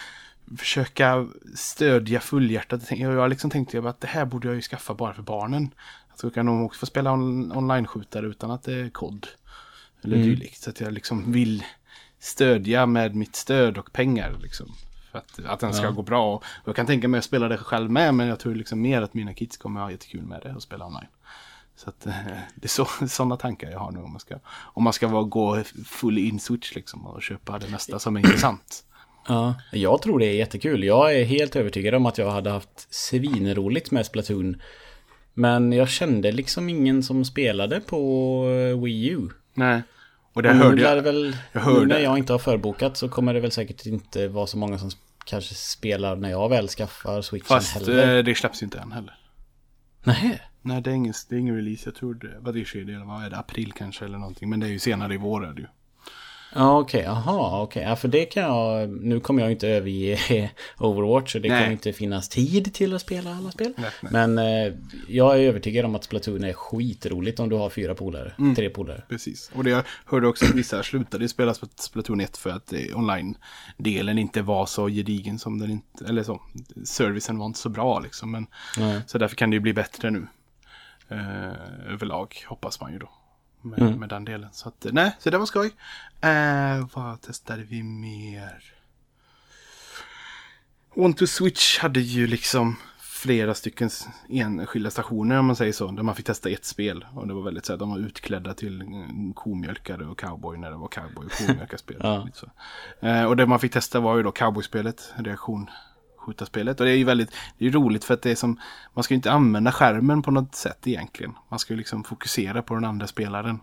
försöka stödja fullhjärtat. Jag har liksom tänkt att det här borde jag ju skaffa bara för barnen. Så kan de också få spela on- online-skjutare utan att det är kod. Eller dylikt. Så att jag liksom vill stödja med mitt stöd och pengar. Liksom. För att, att den ska Ja. gå bra. Och jag kan tänka mig att spela det själv med. Men jag tror liksom mer att mina kids kommer ha jättekul med det och spela online. Så att eh, det är så, sådana tankar jag har nu om man ska, om man ska vara, gå full in switch liksom och köpa det mesta som är intressant. Ja, jag tror det är jättekul. Jag är helt övertygad om att jag hade haft svinroligt med Splatoon. Men jag kände liksom ingen som spelade på Wii U. Nej. Och det Och hörde jag. väl, jag hörde- nu när jag inte har förbokat så kommer det väl säkert inte vara så många som kanske spelar när jag väl skaffar switchen Fast heller. eh, det släpps ju inte än heller. Nej. Nej, det är ingen, det är ingen release. Jag tror det, vad det sker, eller vad är det, april kanske eller någonting. Men det är ju senare i vår är det ju. Ja okej, aha okej. Ja för det kan jag, nu kommer jag inte överge Overwatch och det Nej. kommer inte finnas tid till att spela alla spel. Nej, nej. Men eh, jag är övertygad om att Splatoon är skitroligt om du har fyra polare, Mm. tre polare. Precis. Och det jag hörde också att vissa slutade spela Spl- Splatoon 1 för att eh, online-delen inte var så gedigen som den inte, eller så. Servicen var inte så bra liksom. Men. Så därför kan det ju bli bättre nu. Eh, överlag, hoppas man ju då. Med, med den delen. Så att, eh, nej, så det var skoj. Eh, vad testade vi mer? One to Switch hade ju liksom flera stycken enskilda stationer om man säger så. Där man fick testa ett spel. Och det var väldigt så här, de var utklädda till mm, komjölkare och cowboy när det var cowboy och komjölkarspel. Ja. Eh, och det man fick testa var ju då cowboyspelet, reaktion skjuta-spelet. Och det är ju väldigt det är roligt för att det är som, man ska ju inte använda skärmen på något sätt egentligen. Man ska ju liksom fokusera på den andra spelaren.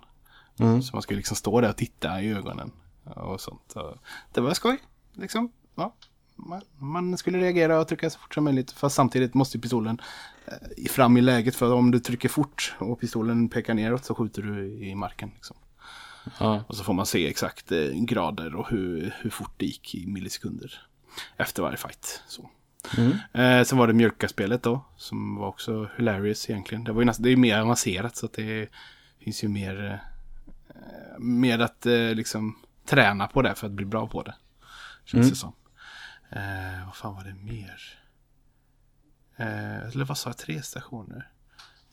Mm. Så man ska ju liksom stå där och titta i ögonen och sånt. Så det var skoj, liksom. Ja. Man, man skulle reagera och trycka så fort som möjligt. Fast samtidigt måste pistolen eh, fram i läget. För om du trycker fort och pistolen pekar neråt så skjuter du i marken. Liksom. Ja. Och så får man se exakt eh, grader och hur, hur fort det gick i millisekunder. Efter varje fight. Så. Mm. Eh, sen var det mjölkaspelet då. Som var också hilarious egentligen. Det, var ju nästan, det är ju mer avancerat så att det finns ju mer, eh, mer att eh, liksom träna på det för att bli bra på det. Känns Mm. det som. Eh, vad fan var det mer? Eh, eller vad sa jag? Tre stationer.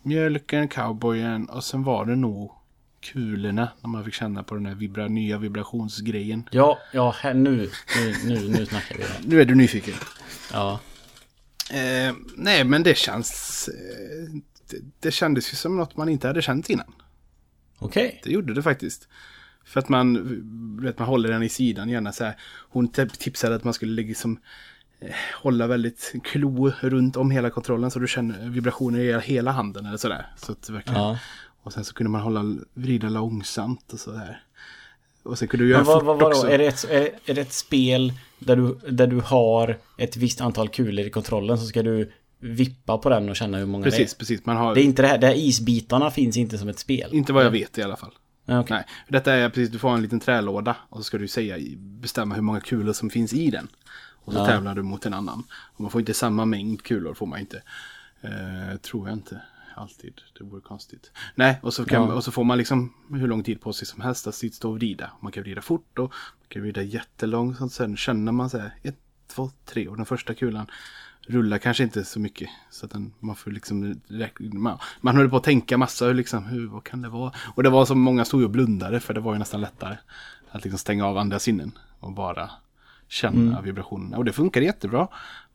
Mjölken, cowboyen och sen var det nog kulorna. När man fick känna på den här vibra, nya vibrationsgrejen. Ja, ja, här, nu, nu, nu, nu snackar vi. Nu är du nyfiken. Ja. Eh, nej, men det känns... Eh, det, det kändes ju som något man inte hade känt innan. Okej. Det gjorde det faktiskt. För att man, vet, man håller den i sidan gärna så här. Hon tip- tipsade att man skulle liksom eh, hålla väldigt klo runt om hela kontrollen så du känner vibrationer i hela handen eller sådär. Så att verkligen, Ja. Och sen så kunde man hålla, vrida långsamt och sådär. Och sen kunde du göra Men vad, fort vad, vadå? också. Är det, ett, är, är det ett spel där du, där du har ett visst antal kulor i kontrollen så ska du vippa på den och känna hur många Precis, det är? precis. Man har, Det är inte det här, det här isbitarna finns inte som ett spel. inte vad jag vet i alla fall. Okej. Nej, detta är precis, du får en liten trälåda och så ska du säga, bestämma hur många kulor som finns i den. Och så Ja. tävlar du mot en annan. Och man får inte samma mängd kulor, får man inte. Eh, tror jag inte. Alltid, det vore konstigt. Nej, och så, kan, Ja. och så får man liksom hur lång tid på sig som helst att stå och vrida. Man kan vrida fort och man kan vrida jättelångsamt. Sen känner man så här, ett, två, tre. Och den första kulan rullar kanske inte så mycket. Så att den, man får liksom, man, man höll på att tänka massa, hur liksom, hur, vad kan det vara? Och det var som många stod och blundade, för det var ju nästan lättare. Att liksom stänga av andra sinnen och bara känna vibrationerna. Och det funkar jättebra.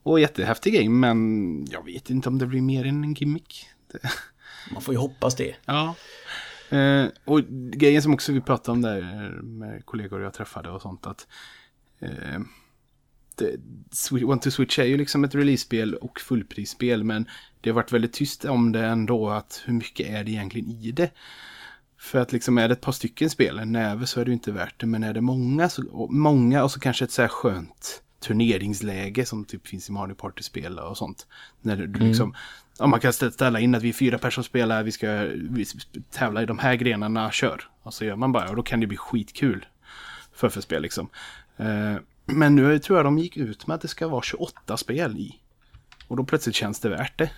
Och jättehäftig grej, men jag vet inte om det blir mer än en gimmick. Det, Man får ju hoppas det. Ja. Eh, och grejen som också vi pratade om där med kollegor jag träffade och sånt att eh, det, One to Switch är ju liksom ett release-spel och fullprisspel men det har varit väldigt tyst om det ändå att hur mycket är det egentligen i det? För att liksom är det ett par stycken spel, en näve så är det ju inte värt det men är det många, så, och många och så kanske ett så här skönt turneringsläge som typ finns i Mario Party-spel och sånt. När du du liksom, ja, man kan stä- ställa in att vi är fyra personer spelar, vi ska vi tävla i de här grenarna, kör. Och så gör man bara, och då kan det bli skitkul. För för spel liksom. Eh, men nu tror jag de gick ut med att det ska vara 28 spel i. Och då plötsligt känns det värt det.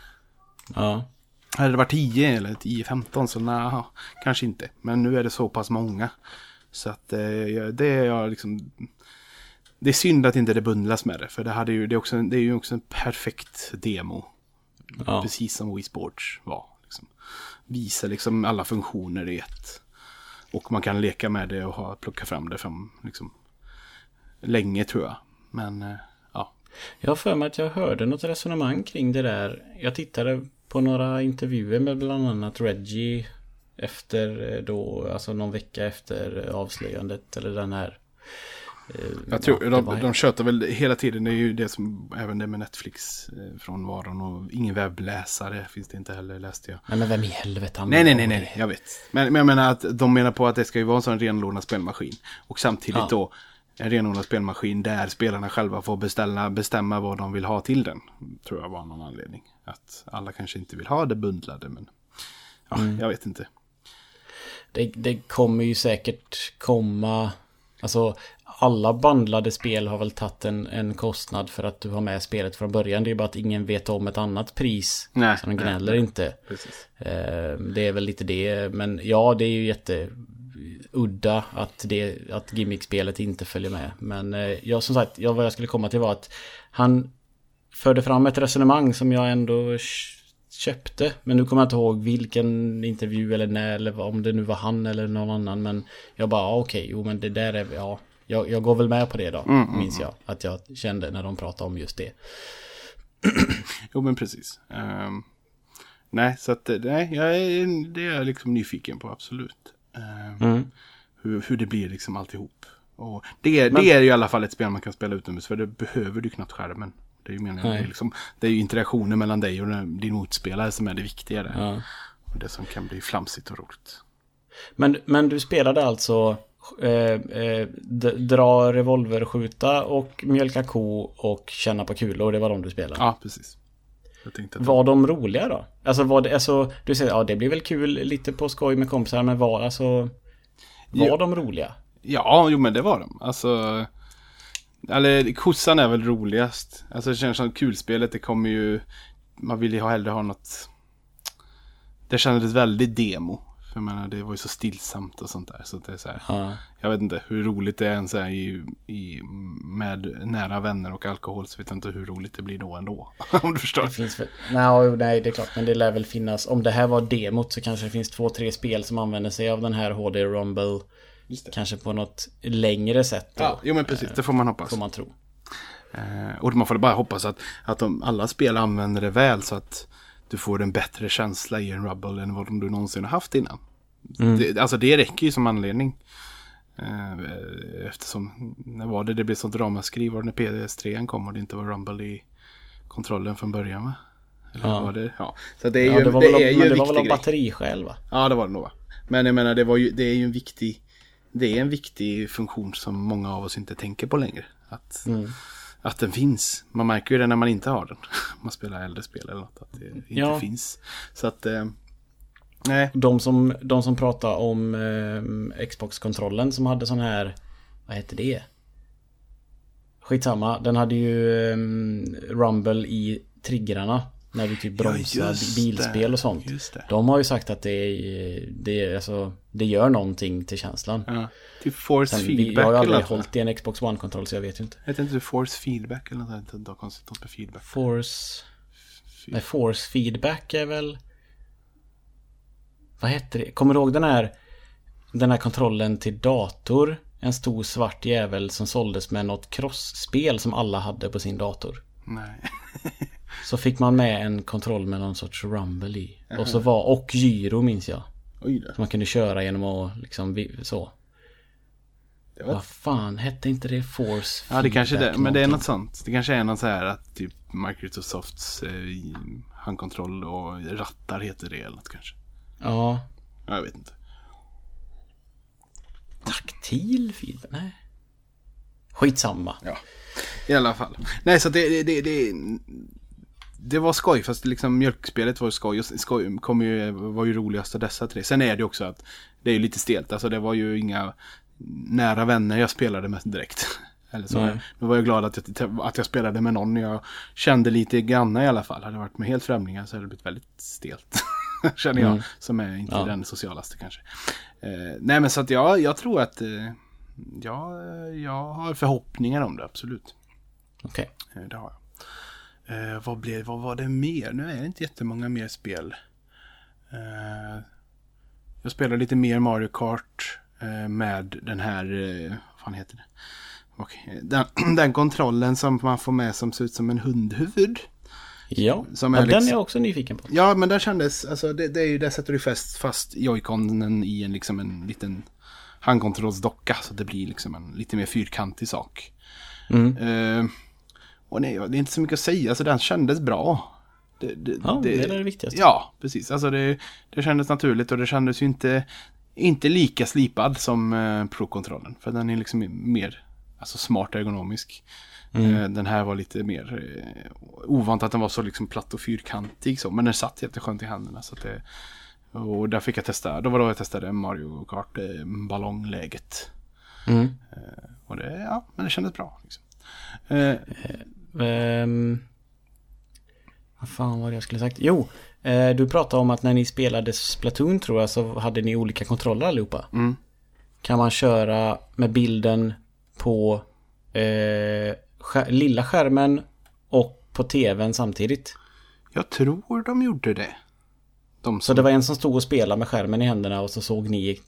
Ja. Hade det varit 10 eller 10-15 så nej, kanske inte. Men nu är det så pass många. Så att eh, det är jag liksom... Det är synd att inte det bundlas med det. För det, hade ju, det, är också, det är ju också en perfekt demo. Ja. Precis som Wii Sports var. Liksom. Visa liksom alla funktioner i ett. Och man kan leka med det och ha, plocka fram det fram liksom, länge tror jag. Men eh, ja. Jag har för mig att jag hörde något resonemang kring det där. Jag tittade på några intervjuer med bland annat Reggie efter eh, då, alltså någon vecka efter avslöjandet eller den här. Eh, Jag tror, ja, de, var- de tjötar väl hela tiden. Det är ju det som även det med Netflix eh, från varon och ingen webbläsare finns det inte heller läste jag. Nej men vem i helvete Nej, nej, använder nej, det? nej, jag vet. Men, men jag menar att de menar på att det ska ju vara en sån renodlad spelmaskin. Och samtidigt Ja. då en renodlad spelmaskin där spelarna själva får beställa, bestämma vad de vill ha till den. Tror jag var någon anledning. Att alla kanske inte vill ha det bundlade, men ja, Mm. jag vet inte. Det, det kommer ju säkert komma, alltså alla bandlade spel har väl tagit en, en kostnad för att du har med spelet från början. Det är bara att ingen vet om ett annat pris. Nej, så de gnäller nej. inte. Eh, Det är väl lite det, men ja det är ju jätte udda att, det, att gimmickspelet inte följer med. Men eh, jag som sagt, jag, vad jag skulle komma till var att han förde fram ett resonemang som jag ändå köpte. Men nu kommer jag inte ihåg vilken intervju eller när eller om det nu var han eller någon annan. Men jag bara, ah, okej, jo men det där är, ja. Jag, jag går väl med på det då, minns jag. Att jag kände när de pratade om just det. Jo, men precis. Ehm, nej, så att eh, nej, jag är, det är jag liksom nyfiken på, absolut. Ehm, Mm. hur, hur det blir liksom alltihop. Och det, är, det är ju i alla fall ett spel man kan spela utomhus, för det behöver du knappt skärmen. Det är ju meningen, det är, liksom, det är ju interaktionen mellan dig och din motspelare som är det viktigare. Ja. Och det som kan bli flamsigt och roligt. Men, men du spelade alltså eh, eh, dra revolverskjuta och mjölka ko och känna på kulor. Det var de du spelade. Ja, precis. Var de roliga då? Alltså var det, alltså, du säger ja det blir väl kul lite på skoj med kompisar men var alltså Var Ja. de roliga? Ja, jo men det var de. Alltså... Eller kossan är väl roligast. Alltså det känns som kulspelet, det kommer ju... Man vill ju hellre ha något... Det kändes väldigt demo. För jag menar, det var ju så stillsamt och sånt där. Så det är så här, Ja. Jag vet inte hur roligt det är ens är i, i, med nära vänner och alkohol. Så vet jag inte hur roligt det blir då ändå. Om du förstår. Det finns väl, nej, nej det är klart men det lär väl finnas Om det här var demot så kanske det finns två, tre spel som använder sig av den här HD Rumble. Kanske på något längre sätt då, Ja, jo men precis. Det får man hoppas. Får man tro Eh, och man får bara hoppas att, att de, alla spel använder det väl så att du får en bättre känsla i en Rubble än vad du någonsin har haft innan. Det, alltså det räcker ju som anledning. Eh, eftersom, när var det det blev sånt ramaskri? Var det när PS3 kom och det inte var Rumble i kontrollen från början va? Eller Ja. var det? Ja. Så det är ju, Ja det var det väl, är ju det var väl av batteriskäl va? Ja, det var det nog va. Men jag menar, det, var ju, det är ju en viktig... Det är en viktig funktion som många av oss inte tänker på längre. Att, Mm. Att den finns. Man märker ju det när man inte har den. Man spelar äldre spel eller något. Att det inte Ja. finns. Så att... Eh, Nej. De som, de som pratar om eh, Xbox-kontrollen som hade sån här... Vad heter det? Skitsamma. Den hade ju eh, Rumble i triggrarna. När du typ bromsar just bilspel det, och sånt. De har ju sagt att det, är, det, alltså, det gör någonting till känslan. Ja. Typ force Sen, vi, feedback jag har ju aldrig hållit i en Xbox One-kontroll så jag vet ju inte. Inte det force feedback eller något sånt? Det är konstigt något med feedback. Force... Nej, force feedback är väl... Vad heter det? Kommer du ihåg den här... Den här kontrollen till dator? En stor svart jävel som såldes med något crossspel som alla hade på sin dator. Nej. Så fick man med en kontroll med någon sorts rumble i. Och så var... Och gyro minns jag. Oj då. Som man kunde köra genom att liksom så. Det var- Vad fan hette inte det? Force Ja, det kanske det. Men det är något sånt. Det kanske är något så här att typ Microsofts eh, handkontroll och rattar heter det eller något kanske. Ja. Ja, Jag vet inte. Taktil feedback? Nej. Skitsamma. Ja. I alla fall. Nej, så det, det, det, det, var skoj. Fast liksom mjölkspelet var skoj. Skoj kom ju, var ju roligast av dessa tre. Sen är det också att det är lite stelt. Alltså det var ju inga nära vänner jag spelade med direkt. Eller så. Nej. Då var jag glad att jag, att jag spelade med någon jag kände lite granna i alla fall. Hade jag varit med helt främlingar så hade det blivit väldigt stelt. Känner jag. Mm. Som är inte Ja. den socialaste kanske. Eh, nej men så att jag, jag tror att eh, ja, jag har förhoppningar om det absolut. Okej. Eh, Det har jag. Eh, vad, blev, vad var det mer? Nu är det inte jättemånga mer spel. Eh, jag spelar lite mer Mario Kart eh, med den här, eh, vad fan heter det? Okej, Den, den kontrollen som man får med som ser ut som en hundhuvud. Ja, Som ja är den är liksom- jag också nyfiken på. Ja, men där kändes, alltså det, det är ju, där sätter du fast, fast joyconen i en liksom en liten handkontrollsdocka. Så det blir liksom en lite mer fyrkantig sak. Mm. Och nej, det är inte så mycket att säga, alltså den kändes bra. Det, det, Ja, det är det viktigaste. Ja, precis. Alltså det, det kändes naturligt och det kändes ju inte, inte lika slipad som eh, Pro-kontrollen. För den är liksom mer alltså smart ergonomisk. Mm. Eh, den här var lite mer eh, ovant att den var så liksom platt och fyrkantig så. Men den satt jätteskönt i händerna. Så det, och där fick jag testa, då var då jag testade Mario Kart ballongläget. Mm. Och det, ja, men det kändes bra. Liksom. Ehm, vad fan var det jag skulle sagt? Jo, eh, du pratade om att när ni spelade Splatoon tror jag så hade ni olika kontroller allihopa. Mm. Kan man köra med bilden på eh, skär, lilla skärmen och på tvn samtidigt? jag tror de gjorde det. De Så som, det var en som stod och spelade med skärmen i händerna och så såg ni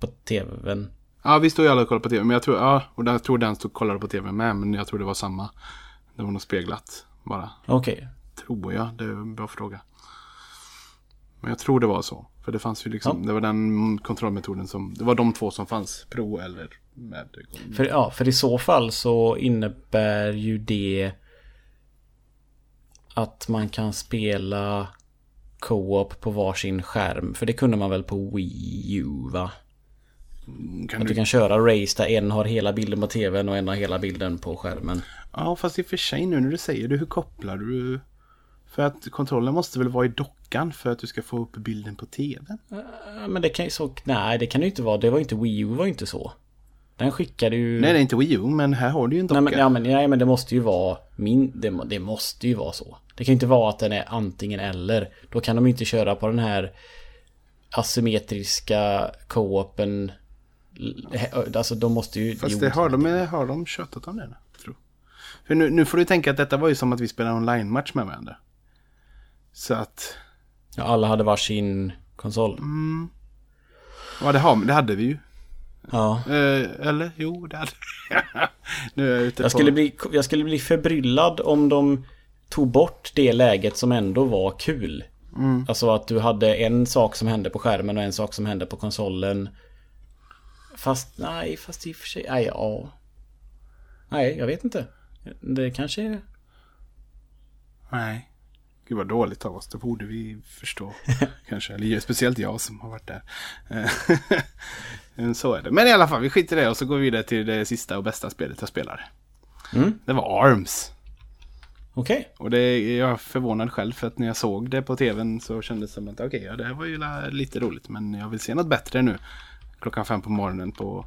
på tvn. Ja, vi stod ju alla och kollade på tv. Men jag tror, ja, och jag tror den stod och kollade på tv med. Men jag tror det var samma. Det var nog speglat bara. Okej. Tror jag. Det är en bra fråga. Men jag tror det var så. För det fanns ju liksom, Ja. det var den kontrollmetoden som, det var de två som fanns. Pro eller med. För, ja, för i så fall så innebär ju det att man kan spela co-op på varsin skärm. För det kunde man väl på Wii U va? Kan Att du du, kan köra race där en har hela bilden på tvn och en har hela bilden på skärmen. ja, fast i och för sig nu när du säger det, hur kopplar du? För att kontrollen måste väl vara i dockan för att du ska få upp bilden på tvn? Ja, Men det kan ju så... Nej, det kan ju inte vara. Det var inte Wii U var inte så. Den skickade ju... Nej, det är inte Wii U, men här har du ju en docka. Nej men, ja, men, nej, men det måste ju vara min... Det, det måste ju vara så. Det kan ju inte vara att den är antingen eller. Då kan de ju inte köra på den här asymmetriska co-open. Alltså de måste ju... Fast det har de, har de köttat om det? Tror. För nu, nu får du tänka att detta var ju som att vi spelade online-match med varandra. Så att, Ja, alla hade varsin konsol. Mm. ja det, har, det hade vi ju. Ja. Eh, eller? Jo, det hade vi. Nu är jag ute Jag på... skulle, bli, jag skulle bli förbryllad om de tog bort det läget som ändå var kul. Mm. Alltså att du hade en sak som hände på skärmen och en sak som hände på konsolen. Fast nej, fast i och för sig, nej ja. Nej, jag vet inte. Det kanske är... Nej. Gud vad dåligt av oss, det borde vi förstå. kanske, eller speciellt jag som har varit där. Eh, Så är det. Men i alla fall, vi skiter i det och så går vi vidare till det sista och bästa spelet jag spelar. Mm. Det var ARMS. Okej. Och det, jag är förvånad själv för att när jag såg det på tvn så kändes det som att okej, ja, det här var ju lite roligt men jag vill se något bättre nu. Klockan fem på morgonen på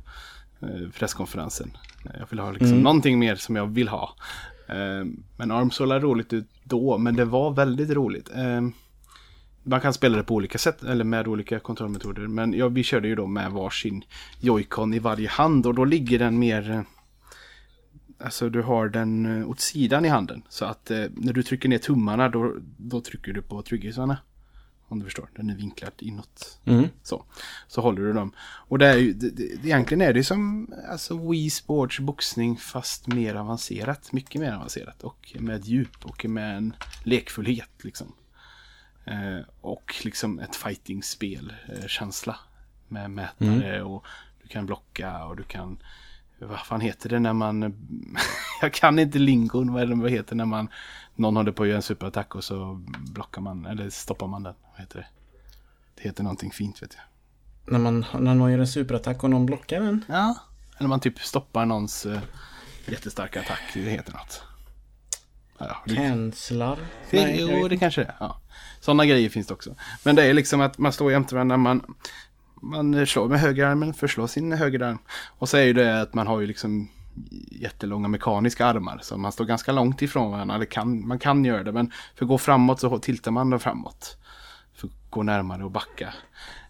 eh, presskonferensen. Jag vill ha liksom Mm. någonting mer som jag vill ha. Eh, men ARM såg roligt ut då, men det var väldigt roligt. Eh, man kan spela det på olika sätt, eller med olika kontrollmetoder. Men ja, vi körde ju då med varsin Joy-Con i varje hand och då ligger den mer... eh, Alltså du har den eh, åt sidan i handen. Så att eh, när du trycker ner tummarna då, då trycker du på trygghetsarna. Om du förstår, den är vinklad inåt. Mm. Så, så håller du dem. Och det är ju, det, det, egentligen är det som alltså Wii Sports boxning fast mer avancerat. Mycket mer avancerat. Och med djup och med en lekfullhet liksom. Eh, och liksom ett fighting-spel eh, känsla. Med mätare och du kan blocka och du kan vad fan heter det när man... jag kan inte lingon. Vad, det, vad heter när man... Någon håller på att göra en superattack och så blockar man, eller stoppar man den. Vad heter det? Det heter någonting fint vet jag. När, man, när någon gör en superattack och någon blockar den. Ja. Eller man typ stoppar någons uh, jättestarka attack. Det heter något. Ja, ja, det- Cancelar. Nej, jag jo, det kanske det är. Ja. Sådana grejer finns det också. Men det är liksom att man står jämte varandra. Man, man slår med högerarmen, förslår sin högerarm. Och så är ju det att man har ju liksom jättelånga mekaniska armar. Så man står ganska långt ifrån varandra. Det kan, man kan göra det, men för att gå framåt så tiltar man dem framåt. För att gå närmare och backa.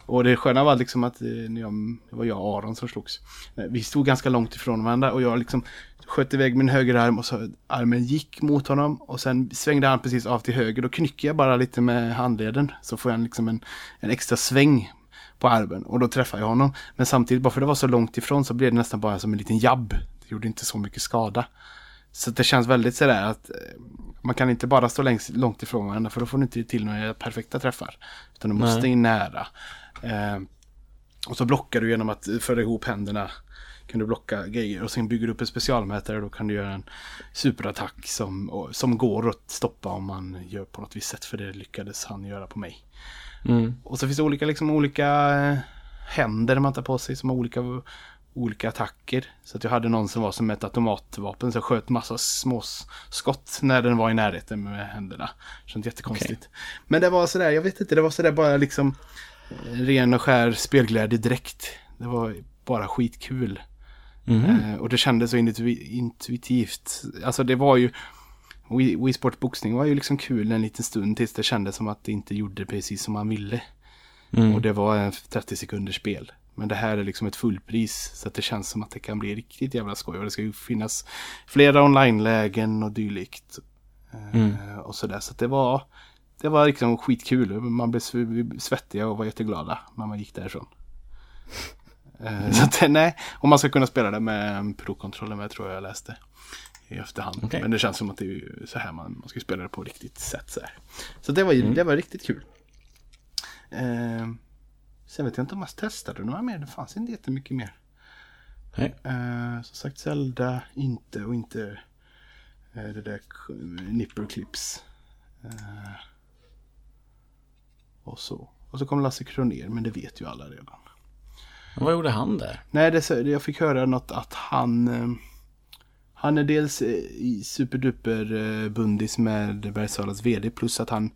Och det sköna var liksom att eh, när jag, det var jag och Aron som slogs. Eh, vi stod ganska långt ifrån varandra och jag liksom sköt iväg min högerarm och så armen gick mot honom och sen svängde han precis av till höger. Då knycker jag bara lite med handleden så får jag liksom en, en extra sväng på armen och då träffar jag honom. Men samtidigt, bara för det var så långt ifrån så blev det nästan bara som en liten jabb. Det gjorde inte så mycket skada. Så det känns väldigt sådär att eh, man kan inte bara stå längst, långt ifrån varandra för då får du inte till några perfekta träffar. Utan du måste Nej. in nära. Eh, och så blockar du genom att föra ihop händerna. Kan du blocka grejer och sen bygger du upp en specialmätare. Då kan du göra en superattack som, som går att stoppa om man gör på något visst sätt. För det lyckades han göra på mig. Mm. Och så finns det olika, liksom, olika eh, händer man tar på sig som har olika, olika attacker. Så att jag hade någon som var som ett automatvapen så jag sköt massa små skott när den var i närheten med händerna. Känns jättekonstigt. Men det var sådär, jag vet inte, det var sådär bara liksom eh, ren och skär spelglädje direkt. Det var bara skitkul. Mhm. Eh, och det kändes så intuitivt, intuitivt. Alltså det var ju... Wii, Wii Sport boxning var ju liksom kul en liten stund tills det kändes som att det inte gjorde precis som man ville. Mm. Och det var en 30 sekunders spel. Men det här är liksom ett fullpris. Så att det känns som att det kan bli riktigt jävla skoj. Och det ska ju finnas flera online-lägen och dylikt. Eh, Mm. Och sådär. Så det var... Det var liksom skitkul. Man blev sv- svettiga och var jätteglada när man gick därifrån. Eh, Så att, nej, om man ska kunna spela det med en pro-kontroller med tror jag jag läste i efterhand. Okej. Men det känns som att det är så här man, man ska spela det på riktigt sätt. Så, här. så det, var, ju- det var riktigt kul. Eh, sen vet jag inte om man testade några mer. Det fanns inte jättemycket mer. Nej. Eh, som sagt Zelda inte och inte eh, det där nipper clips. Eh, och så. Och så kom Lasse Kronér men det vet ju alla redan. Vad gjorde han där? Nej, det, jag fick höra något att han... Han är dels superduper bundis med Bergsalas vd plus att han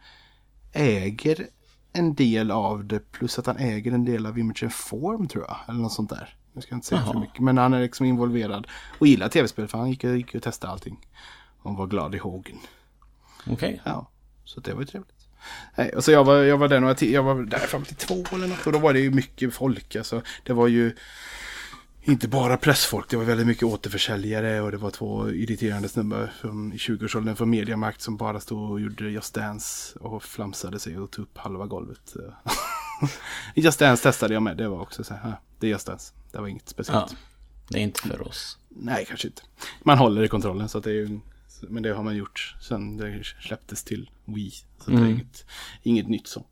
äger en del av det plus att han äger en del av Imagen Form tror jag. Eller något sånt där. Jag ska inte säga för Jaha. mycket. Men han är liksom involverad och gillar tv-spel för han gick, gick och testade allting. Och var glad i hågen. Okej. Ja, så det var ju trevligt. Nej, och så jag var, jag var där några jag var där fram till två eller något och då var det ju mycket folk. Alltså, det var ju inte bara pressfolk, det var väldigt mycket återförsäljare och det var två irriterande snubbar från, i 20-årsåldern från Mediamarkt som bara stod och gjorde Just Dance och flamsade sig och tog upp halva golvet. Just Dance testade jag med, det var också så här, "Ah, det är Just Dance, det var inget speciellt. Ja. Det är inte för oss. Nej, kanske inte. Man håller i kontrollen så att det är ju... Men det har man gjort sen det släpptes till Wii. Så det är Mm. inget, inget nytt så.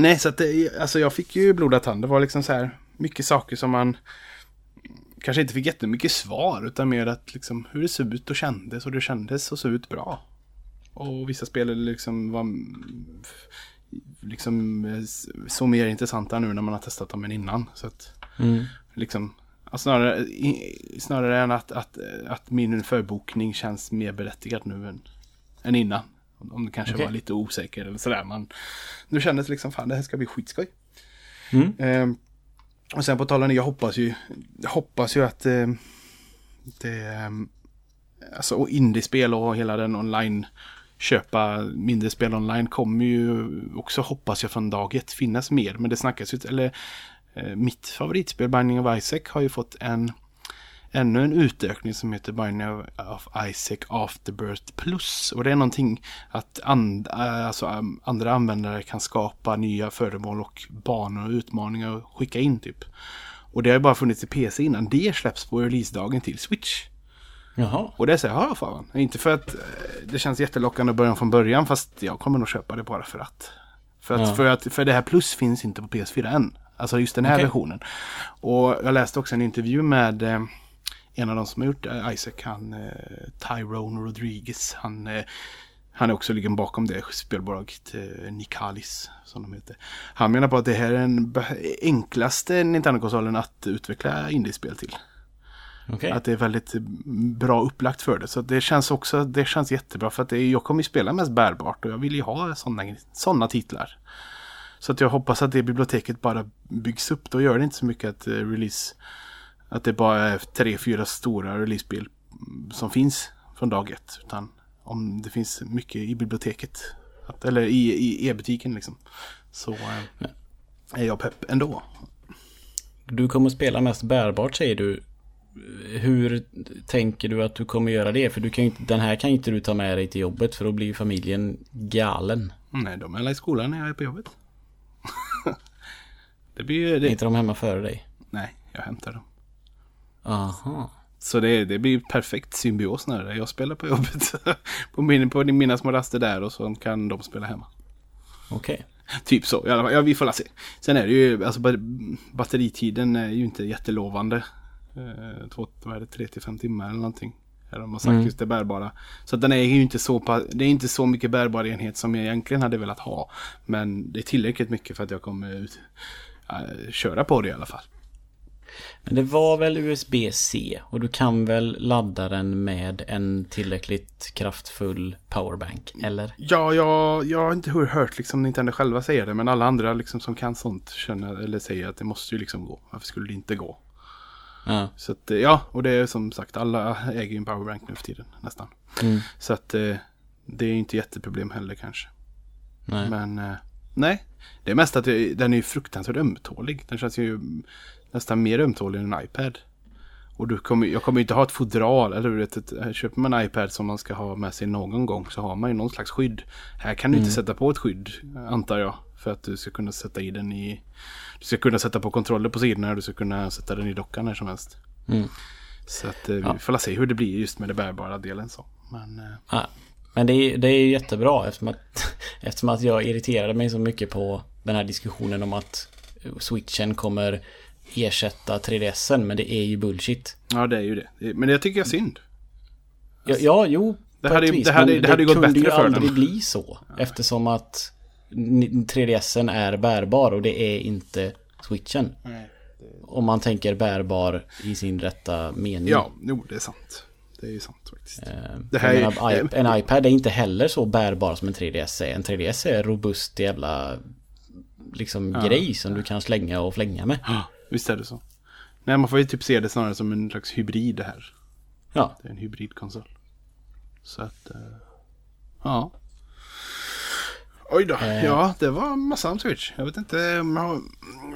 Nej, så att det, alltså jag fick ju blodad tand. Det var liksom så här mycket saker som man kanske inte fick jättemycket svar. Utan mer att liksom hur det såg ut och kändes och det kändes och såg ut bra. Och vissa spel liksom var liksom så mer intressanta nu när man har testat dem än innan. Så att Mm. liksom snarare, snarare än att, att, att min förbokning känns mer berättigad nu än, än innan. Om det kanske Okej. var lite osäker eller sådär. Men nu kändes liksom fan det här ska bli skitskoj. Mm. Ehm, och sen på tal om det, jag hoppas ju, jag hoppas ju att eh, det, eh, alltså och indiespel och hela den online, köpa mindre spel online kommer ju också hoppas jag från dag ett finnas mer. Men det snackas ju, eller eh, mitt favoritspel Binding of Isaac har ju fått en ännu en utökning som heter Binding of Isaac Afterbirth Plus. Och det är någonting att and, äh, alltså, um, andra användare kan skapa nya föremål och banor och utmaningar och skicka in typ. Och det har ju bara funnits i PC innan. Det släpps på releasedagen till Switch. Jaha. Och det säger jag, ja fan. Inte för att eh, det känns jättelockande att börja från början fast jag kommer nog köpa det bara för att. För, att, Ja. för, att, för det här plus finns inte på PS4 än. Alltså just den här Okej. versionen. Och jag läste också en intervju med eh, en av de som har gjort eh, Isaac, han eh, Tyrone Rodriguez. Han, eh, han är också ligger bakom det spelbolaget Nicalis som de heter. Han menar på att det här är den enklaste Nintendo-konsolen att utveckla indiespel till. Okej. Att det är väldigt bra upplagt för det. Så det känns också, det känns jättebra för att är- jag kommer ju spela mest bärbart och jag vill ju ha sådana såna titlar. Så att jag hoppas att det biblioteket bara byggs upp. Då gör det inte så mycket att release, att det bara är tre, fyra stora release-spel som finns från dag ett. Utan om det finns mycket i biblioteket. Att, eller i, e-butiken liksom. Så eh, är jag pepp ändå. Du kommer spela mest bärbart säger du. Hur tänker du att du kommer göra det? För du kan inte- den här kan ju inte du ta med dig till jobbet för då blir familjen galen. Nej, de är alla i skolan när jag är på jobbet. det blir ju... Är Det, inte de hemma före dig? nej, jag hämtar dem. Aha. Så det, det blir perfekt symbios när. Jag spelar på jobbet. på, min, på mina små raster där och så kan de spela hemma. Okej. Typ så. i alla fall. Ja, vi får la se. Sen är det ju, alltså ba- batteritiden är ju inte jättelovande. Eh, två, vad är det, tre till fem timmar eller någonting. Eller de har sagt Mm. just det bärbara. Så att den är ju inte så, det är inte så mycket bärbar enhet som jag egentligen hade velat ha. Men det är tillräckligt mycket för att jag kommer ut, eh, köra på det i alla fall. Men det var väl USB-C och du kan väl ladda den med en tillräckligt kraftfull powerbank, eller? Ja, jag, jag har inte hör- hört liksom Nintendo själva säga det. Men alla andra liksom som kan sånt känner, eller säger att det måste ju liksom gå. Varför skulle det inte gå? Ja. Så att, eh, ja, och det är som sagt, alla äger ju en powerbank nu för tiden nästan. Mm. Så att eh, det är inte jätteproblem heller kanske. Nej. Men eh, nej, det är mest att den är fruktansvärt ömtålig. Den känns ju nästan mer ömtålig än en iPad. Och du kommer, jag kommer inte ha ett fodral, eller vet, ett, köper man en iPad som man ska ha med sig någon gång så har man ju någon slags skydd. Här kan du inte sätta på ett skydd, antar jag. För att du ska kunna sätta i den i... Du ska kunna sätta på kontroller på sidorna och du ska kunna sätta den i dockan när som helst. Mm. Så att eh, Ja. vi får la se hur det blir just med det bärbara delen så. Men eh, Ja, men det är, det är jättebra eftersom att, eftersom att jag irriterade mig så mycket på den här diskussionen om att switchen kommer ersätta 3DSen men det är ju bullshit. ja, det är ju det. Det- Men det tycker jag är synd. Ja, ja jo. Det hade ju- vis, det hade- men det hade ju gått kunde bättre ju för aldrig den. bli så. Eftersom att n- 3DSen är bärbar och det är inte switchen. Om man tänker bärbar i sin rätta mening. Ja, jo, det är sant. Det är ju sant faktiskt. Eh, Det här jag är- i- en iPad är inte heller så bärbar som en 3DS är. En 3DS är robust jävla liksom grej som du kan slänga och flänga med. Ja, visst är det så. Nej, man får ju typ se det snarare som en slags hybrid det här. Ja, Det är en hybridkonsol. Så att, eh, ja. Oj då, Eh. ja det var massa om Switch. Jag vet inte om jag,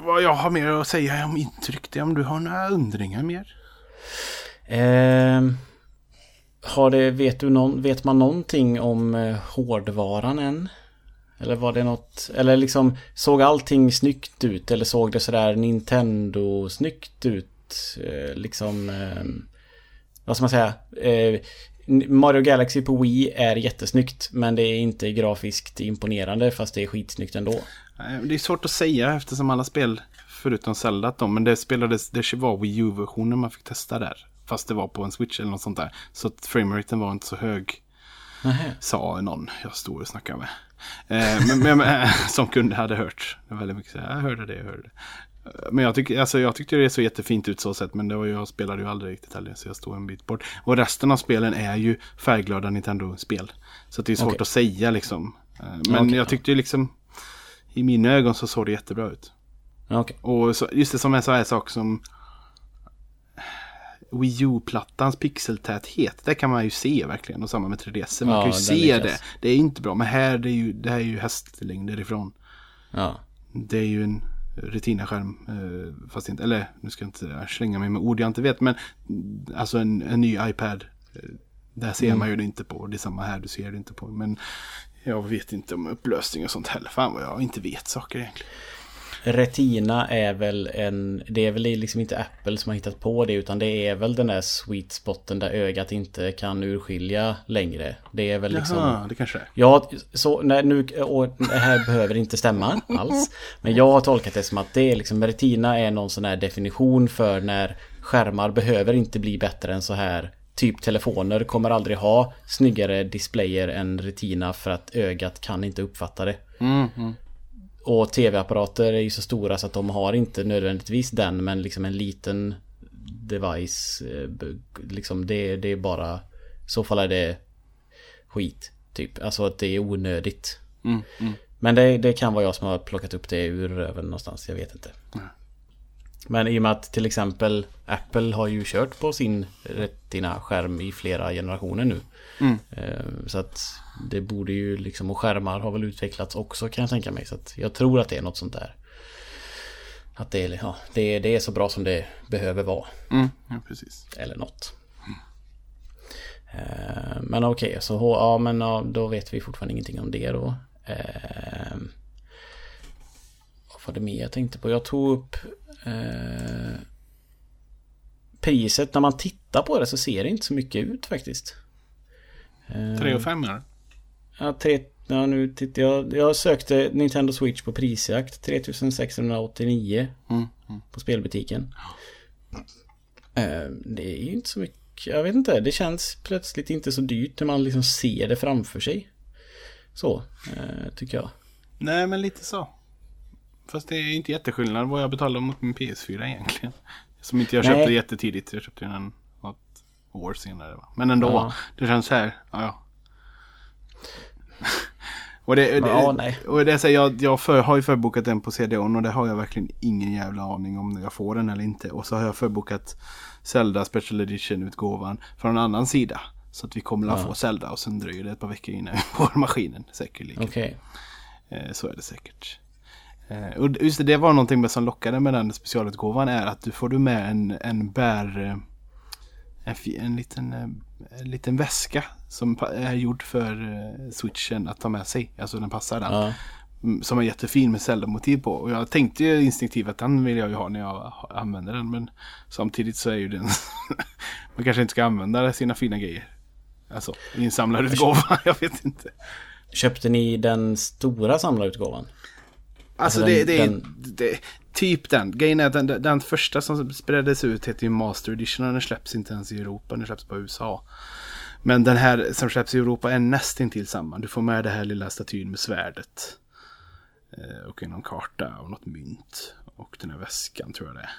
vad jag har mer att säga om intryck. Det, om du har några undringar mer? Ehm, har det, vet, du någon, vet man någonting om eh, hårdvaran än? Eller var det något, eller liksom såg allting snyggt ut? Eller såg det sådär Nintendo-snyggt ut? Eh, liksom, eh, vad ska man säga? Eh, Mario Galaxy på Wii är jättesnyggt men det är inte grafiskt imponerande fast det är skitsnyggt ändå. Det är svårt att säga eftersom alla spel, förutom Zelda, då, men det spelades, det var Wii U-versionen man fick testa där. Fast det var på en Switch eller något sånt där. Så frameraten var inte så hög. Nähä. Sa någon jag stod och snackade med. Eh, men, men, men, som kunde hade hört. Väldigt mycket så här, jag hörde det, jag hörde det. Men jag, tycker, alltså, jag tyckte det såg jättefint ut så sett. Men det var, jag spelade ju aldrig riktigt heller. Så jag stod en bit bort. Och resten av spelen är ju färgglada Nintendo-spel. Så det är svårt Okej. att säga liksom. Eh, Men Okej, jag tyckte ju liksom. I mina ögon så såg det jättebra ut. Okej. Och så, just det som en sån här sak som Wii U-plattans pixeltäthet. Det kan man ju se verkligen. Och samma med 3DS. Man Ja, kan ju se det. Det är inte bra. Men här det är ju, det här är ju hästlängder ifrån. Ja. Det är ju en Retina-skärm. Eh, fast inte, eller nu ska jag inte slänga mig med ord jag inte vet. Men mm, alltså en, en ny iPad. Eh, där ser Mm. man ju det inte på. Det är samma här, du ser det inte på. Men jag vet inte om upplösning och sånt heller. Fan vad jag inte vet saker egentligen. Retina är väl en... Det är väl liksom inte Apple som har hittat på det utan det är väl den där sweet spoten där ögat inte kan urskilja längre. Det är väl liksom... Jaha, det kanske är. Ja, så när nu, och det här behöver inte stämma alls. Men jag har tolkat det som att det är liksom, Retina är någon sån här definition för när skärmar behöver inte bli bättre än så här. Typ telefoner kommer aldrig ha snyggare displayer än Retina för att ögat kan inte uppfatta det. Mm, mm. Och tv-apparater är ju så stora så att de har inte nödvändigtvis den men liksom en liten device. eh, Liksom det, det är bara... I så fall är det skit. Typ. Alltså att det är onödigt. Mm, mm. Men det, det kan vara jag som har plockat upp det ur röven någonstans. Jag vet inte. Men i och med att till exempel Apple har ju kört på sin Retina-skärm i flera generationer nu. Mm. Eh, Så att det borde ju liksom, och skärmar har väl utvecklats också kan jag tänka mig. Så att jag tror att det är något sånt där. Att det är, ja, det är, det är så bra som det behöver vara. Mm, ja, precis. Eller något. Eh, Men okej, så H- ja, men ja, då vet vi fortfarande ingenting om det då. Eh, Vad var det mer jag tänkte på? Jag tog upp eh, priset. När man tittar på det så ser det inte så mycket ut faktiskt. Eh, 3 och 5 är. Ja, tre, ja, nu tittar jag. Jag sökte Nintendo Switch på prisjakt. 3689 Mm, mm. på spelbutiken. Eh, Det är ju inte så mycket. Jag vet inte. Det känns plötsligt inte så dyrt när man liksom ser det framför sig. Så, eh, tycker jag. Nej, men lite så. Fast det är inte jätteskillnad vad jag betalar mot min PS4 egentligen. Som inte jag Nej. köpte jättetidigt. Jag köpte den år senare. Va? Men ändå. Ja. Det känns så här. Ja, och det, det, Ja, nej. och det är så här, jag, jag för, har ju förbokat den på CDON och det har jag verkligen ingen jävla aning om när jag får den eller inte. Och så har jag förbokat Zelda Special Edition-utgåvan från en annan sida. Så att vi kommer att Ja. få Zelda och sen dröjer det ett par veckor innan vi får maskinen säkerligen. Okej. Eh, Så är det säkert. Eh, Och just det, det var någonting som lockade med den specialutgåvan är att du får du med en, en bär... En, liten, eh, en liten väska som är gjord för eh, switchen att ta med sig. Alltså den passar den. Ja. Mm, Som är jättefin med Zelda-motiv på. Och jag tänkte ju instinktivt att den vill jag ju ha när jag använder den. Men samtidigt så är ju den... Man kanske inte ska använda sina fina grejer. Alltså i en samlarutgåva. jag vet inte. Köpte ni den stora samlarutgåvan? Alltså, Alltså det, den- det, är den- det, typ den. Grejen är att den, den första som spriddes ut heter ju Master Edition och den släpps inte ens i Europa. Den släpps på USA. Men den här som släpps i Europa är nästintill samma. Du får med det här lilla statyn med svärdet. Eh, och någon karta och något mynt. Och den här väskan tror jag det är.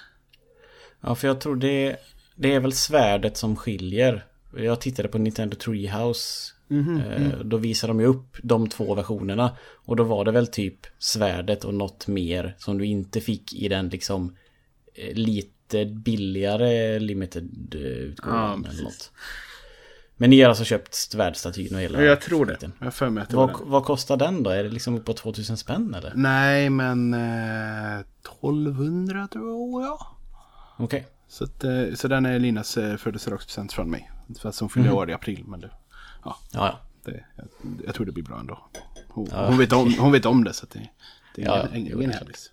Ja, för jag tror det, det är väl svärdet som skiljer. Jag tittade på Nintendo Treehouse eh, Då visade de ju upp de två versionerna. Och då var det väl typ svärdet och något mer som du inte fick i den liksom eh, lite billigare limited utgåvan Ja, eller något. Men ni har alltså köpt svärdstatyn och hela Jag tror det. Jag för mig att det var Vad, den. vad kostar den då? Är det liksom på 2000 spänn eller? Nej men eh, 1200 tror jag. Okej. Så, att, eh, så den är Linas födelsedagspresent från mig. Fast hon fyller Mhm. år i april. Men det, Ja, ja. det, jag, jag tror det blir bra ändå. Hon, Ja. hon, vet, om, hon vet om det så det, det är Ja, ingen, hemlis.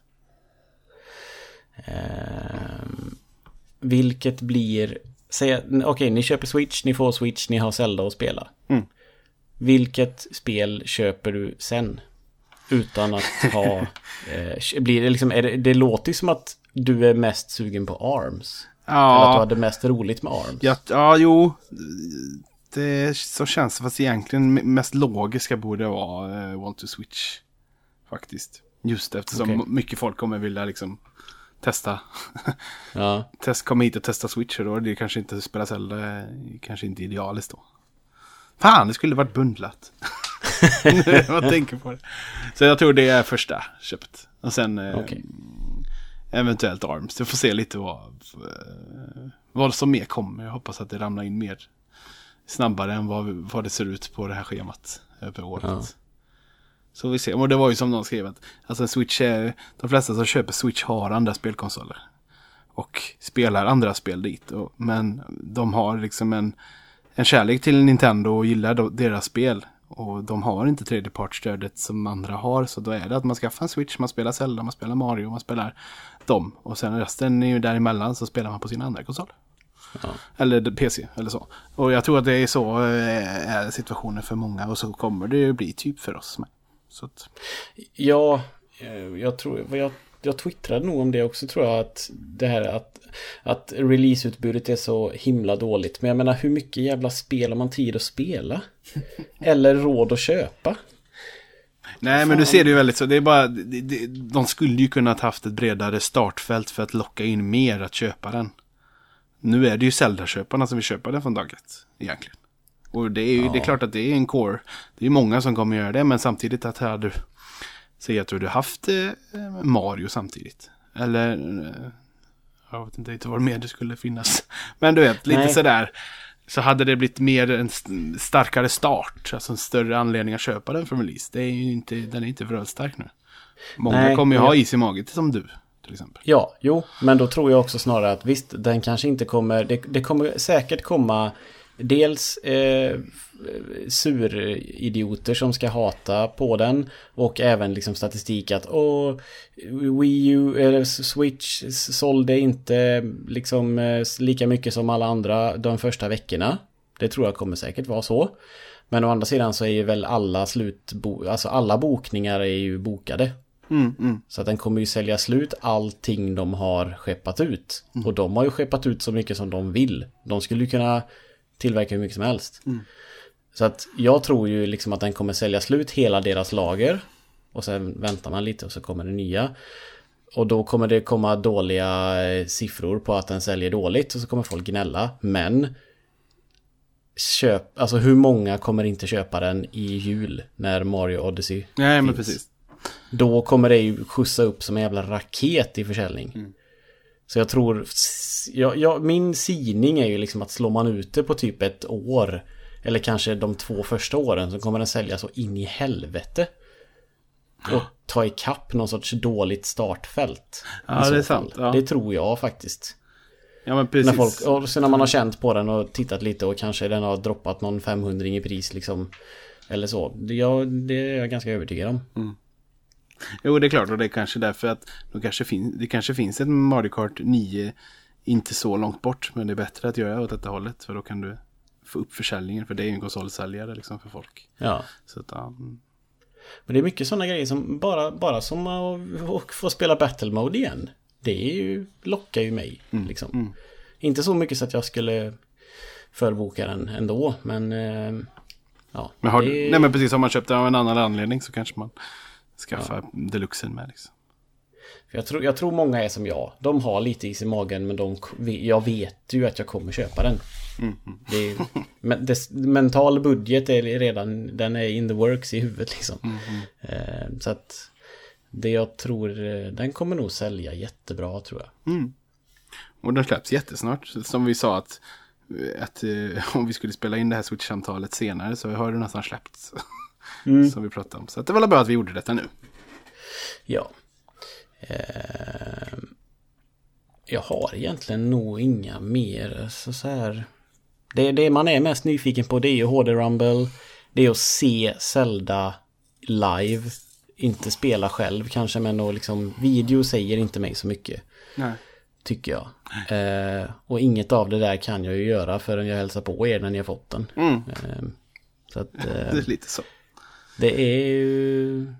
Ehm, vilket blir... Säg, okej, ni köper Switch, ni får Switch, ni har Zelda att spela. Mm. Vilket spel köper du sen? Utan att ha... eh, blir det liksom... Är det, det låter ju som att du är mest sugen på ARMS. Eller att du Ja, hade mest roligt med ARMS. ja, ja, jo. Det så känns det. Fast egentligen mest logiska borde vara uh, Want to Switch. Faktiskt. Just eftersom Okej. mycket folk kommer vilja liksom testa. Ja. Test, komma hit och testa Switch och då det kanske inte spela Zelda, eh, kanske inte idealiskt då. Fan, det skulle varit bundlat. Nu man tänker på det. Så jag tror det är första köpet. Och sen eh, Okej. eventuellt Arms. Du får se lite vad, eh, vad som mer kommer. Jag hoppas att det ramlar in mer snabbare än vad, vad det ser ut på det här schemat över året. Ja. Så vi ser. Och det var ju som någon skrev att alltså Switch är, de flesta som köper Switch har andra spelkonsoler. Och spelar andra spel dit. Och, men de har liksom en, en kärlek till Nintendo och gillar deras spel. Och de har inte tredjepartsstödet som andra har. Så då är det att man skaffar en Switch, man spelar Zelda, man spelar Mario, man spelar dem. Och sen resten är ju däremellan så spelar man på sin andra konsol. Ja. Eller PC eller så. Och jag tror att det är så eh, är situationen för många. Och så kommer det ju bli typ för oss med. Så att, Ja, eh, jag tror, jag, jag twittrade nog om det också tror jag att det här att, att releaseutbudet är så himla dåligt. Men jag menar hur mycket jävla spel har man tid att spela? Eller råd att köpa? Nej, men du ser det ju väldigt så. Det är bara, de skulle ju kunnat haft ett bredare startfält för att locka in mer att köpa den. Nu är det ju Zelda-köparna som vill köpa den från dag ett, egentligen. Och det är ju det är klart att det är en core. Det är många som kommer göra det, men samtidigt att hade du... Säg att du hade haft eh, Mario samtidigt. Eller... Eh, jag vet inte riktigt vad mer det skulle finnas. Men du vet, lite Nej. sådär. Så hade det blivit mer en st- starkare start. Alltså en större anledning att köpa den från release. Det är ju inte, den är inte för stark nu. Många Nej, kommer ju ha is i magen som du. Till exempel. Ja, jo, men då tror jag också snarare att visst, den kanske inte kommer, det, det kommer säkert komma dels eh, suridioter som ska hata på den och även liksom statistik att åh, Wii U eller Switch sålde inte liksom eh, lika mycket som alla andra de första veckorna. Det tror jag kommer säkert vara så. Men å andra sidan så är ju väl alla slutbo alltså alla bokningar är ju bokade. Mm, mm. Så att den kommer ju sälja slut allting de har skeppat ut. Och de har ju skeppat ut så mycket som de vill. De skulle ju kunna tillverka hur mycket som helst. Så att jag tror ju liksom att den kommer sälja slut hela deras lager. Och sen väntar man lite och så kommer det nya. Och då kommer det komma dåliga eh, siffror på att den säljer dåligt och så kommer folk gnälla. Men köp, alltså hur många kommer inte köpa den i jul när Mario Odyssey Nej, men finns? precis. Då kommer det ju skjutsa upp som en jävla raket i försäljning. Mm. Så jag tror, ja, ja, min sidning är ju liksom att slår man ut det på typ ett år, eller kanske de två första åren, så kommer den sälja så in i helvete. Och ta ikapp någon sorts dåligt startfält. Ja, det är sant, ja. Det tror jag faktiskt. Ja, men precis. När folk, och sen när man har känt på den och tittat lite och kanske den har droppat någon 500 i pris liksom. Eller så. Det, jag, det är jag ganska övertygad om. Jo, det är klart. Och det är kanske därför att det kanske, fin- det kanske finns ett Mario Kart 9 inte så långt bort. Men det är bättre att göra åt detta hållet. För då kan du få upp försäljningen. För det är ju en konsolsäljare liksom för folk. Ja. Så att, mm. Men det är mycket sådana grejer som bara, bara som att och få spela battle mode igen. Det är ju, lockar ju mig. Liksom. Inte så mycket så att jag skulle förboka den ändå, men... Eh, ja, Men, har, det, nej, men precis. Om man köpt den av en annan anledning så kanske man skaffar deluxen med. Liksom. jag, tror, jag tror många är som jag. De har lite is i magen, men de, jag vet ju att jag kommer köpa den. Det är, men dess, mental budget är redan, den är in the works i huvudet liksom. Eh, så att det jag tror, eh, den kommer nog sälja jättebra tror jag. Och den släpps jättesnart. Som vi sa att, att eh, om vi skulle spela in det här Switch-samtalet senare så har det nästan släppts. Som vi pratade om. Så det var väl bra att vi gjorde detta nu. Ja. Eh, jag har egentligen nog inga mer så, så här. Det, det man är mest nyfiken på det är ju HD Rumble. Det är att se Zelda live. Inte spela själv kanske men och liksom video säger inte mig så mycket. Nej. Tycker jag. Eh, och inget av det där kan jag ju göra förrän jag hälsar på er när ni har fått den. Mm. Eh, så att Det är lite så. Det är ju...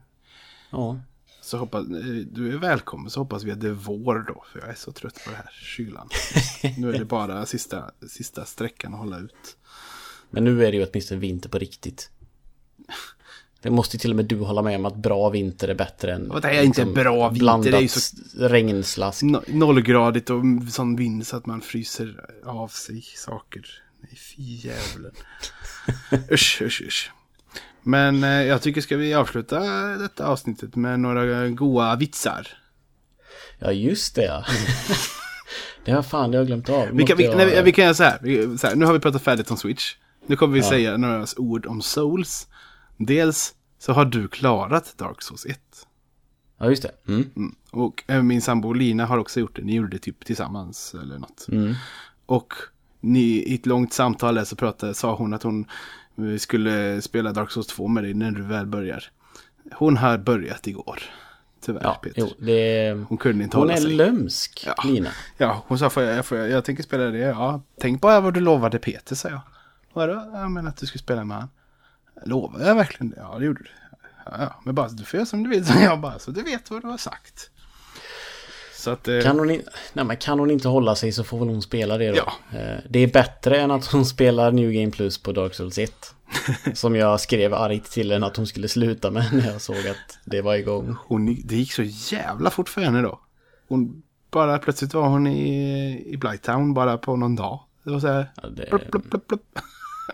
Ja. Så hoppas, du är välkommen så hoppas vi att det är vår då. För jag är så trött på det här kylan. nu är det bara sista, sista sträckan att hålla ut. Men nu är det ju åtminstone vinter på riktigt. Det måste ju till och med du hålla med om att bra vinter är bättre än... liksom Och det är inte bra vinter, det är ju så- regnslask. No- Nollgradigt och sån vind så att man fryser av sig saker. Nej, fy djävulen. usch, usch, usch. Men eh, jag tycker ska vi avsluta detta avsnittet med några goa vitsar. Ja, just det ja. det har fan, det har jag glömt av. Vi kan, vi, jag- nej, vi- kan göra så här, vi, så här. Nu har vi pratat färdigt om Switch. Nu kommer vi säga några ord om Souls. Dels så har du klarat Dark Souls 1. Ja, just det. Mm. Mm. Och eh, min sambo Lina har också gjort det. Ni gjorde det typ tillsammans eller något. Och ni, i ett långt samtal så pratade, sa hon att hon eh, skulle spela Dark Souls 2 med dig när du väl börjar. Hon har börjat igår. Tyvärr Ja, Peter. jo, det... Hon kunde inte Hon hålla är sig. lömsk, Ja. Lina. Ja, hon sa får jag, får jag, jag tänker spela det. Ja, tänk bara vad du lovade Peter, sa jag. Vadå? Ja, men att du skulle spela med han. Lovade jag verkligen det? Ja, det gjorde du. Ja, ja, men bara du får göra som du vill, sa jag bara. Så du vet vad du har sagt. Så att... Eh, Kan hon, in... Nej, men kan hon inte hålla sig så får väl hon spela det då. Ja. Eh, Det är bättre än att hon spelar New Game Plus på Dark Souls 1. som jag skrev argt till henne att hon skulle sluta med när jag såg att det var igång. hon, det gick så jävla fort för henne då. Hon bara plötsligt var hon i, i Blighttown bara på någon dag. Det var så här. Ja, det... Plupp, plupp, plupp.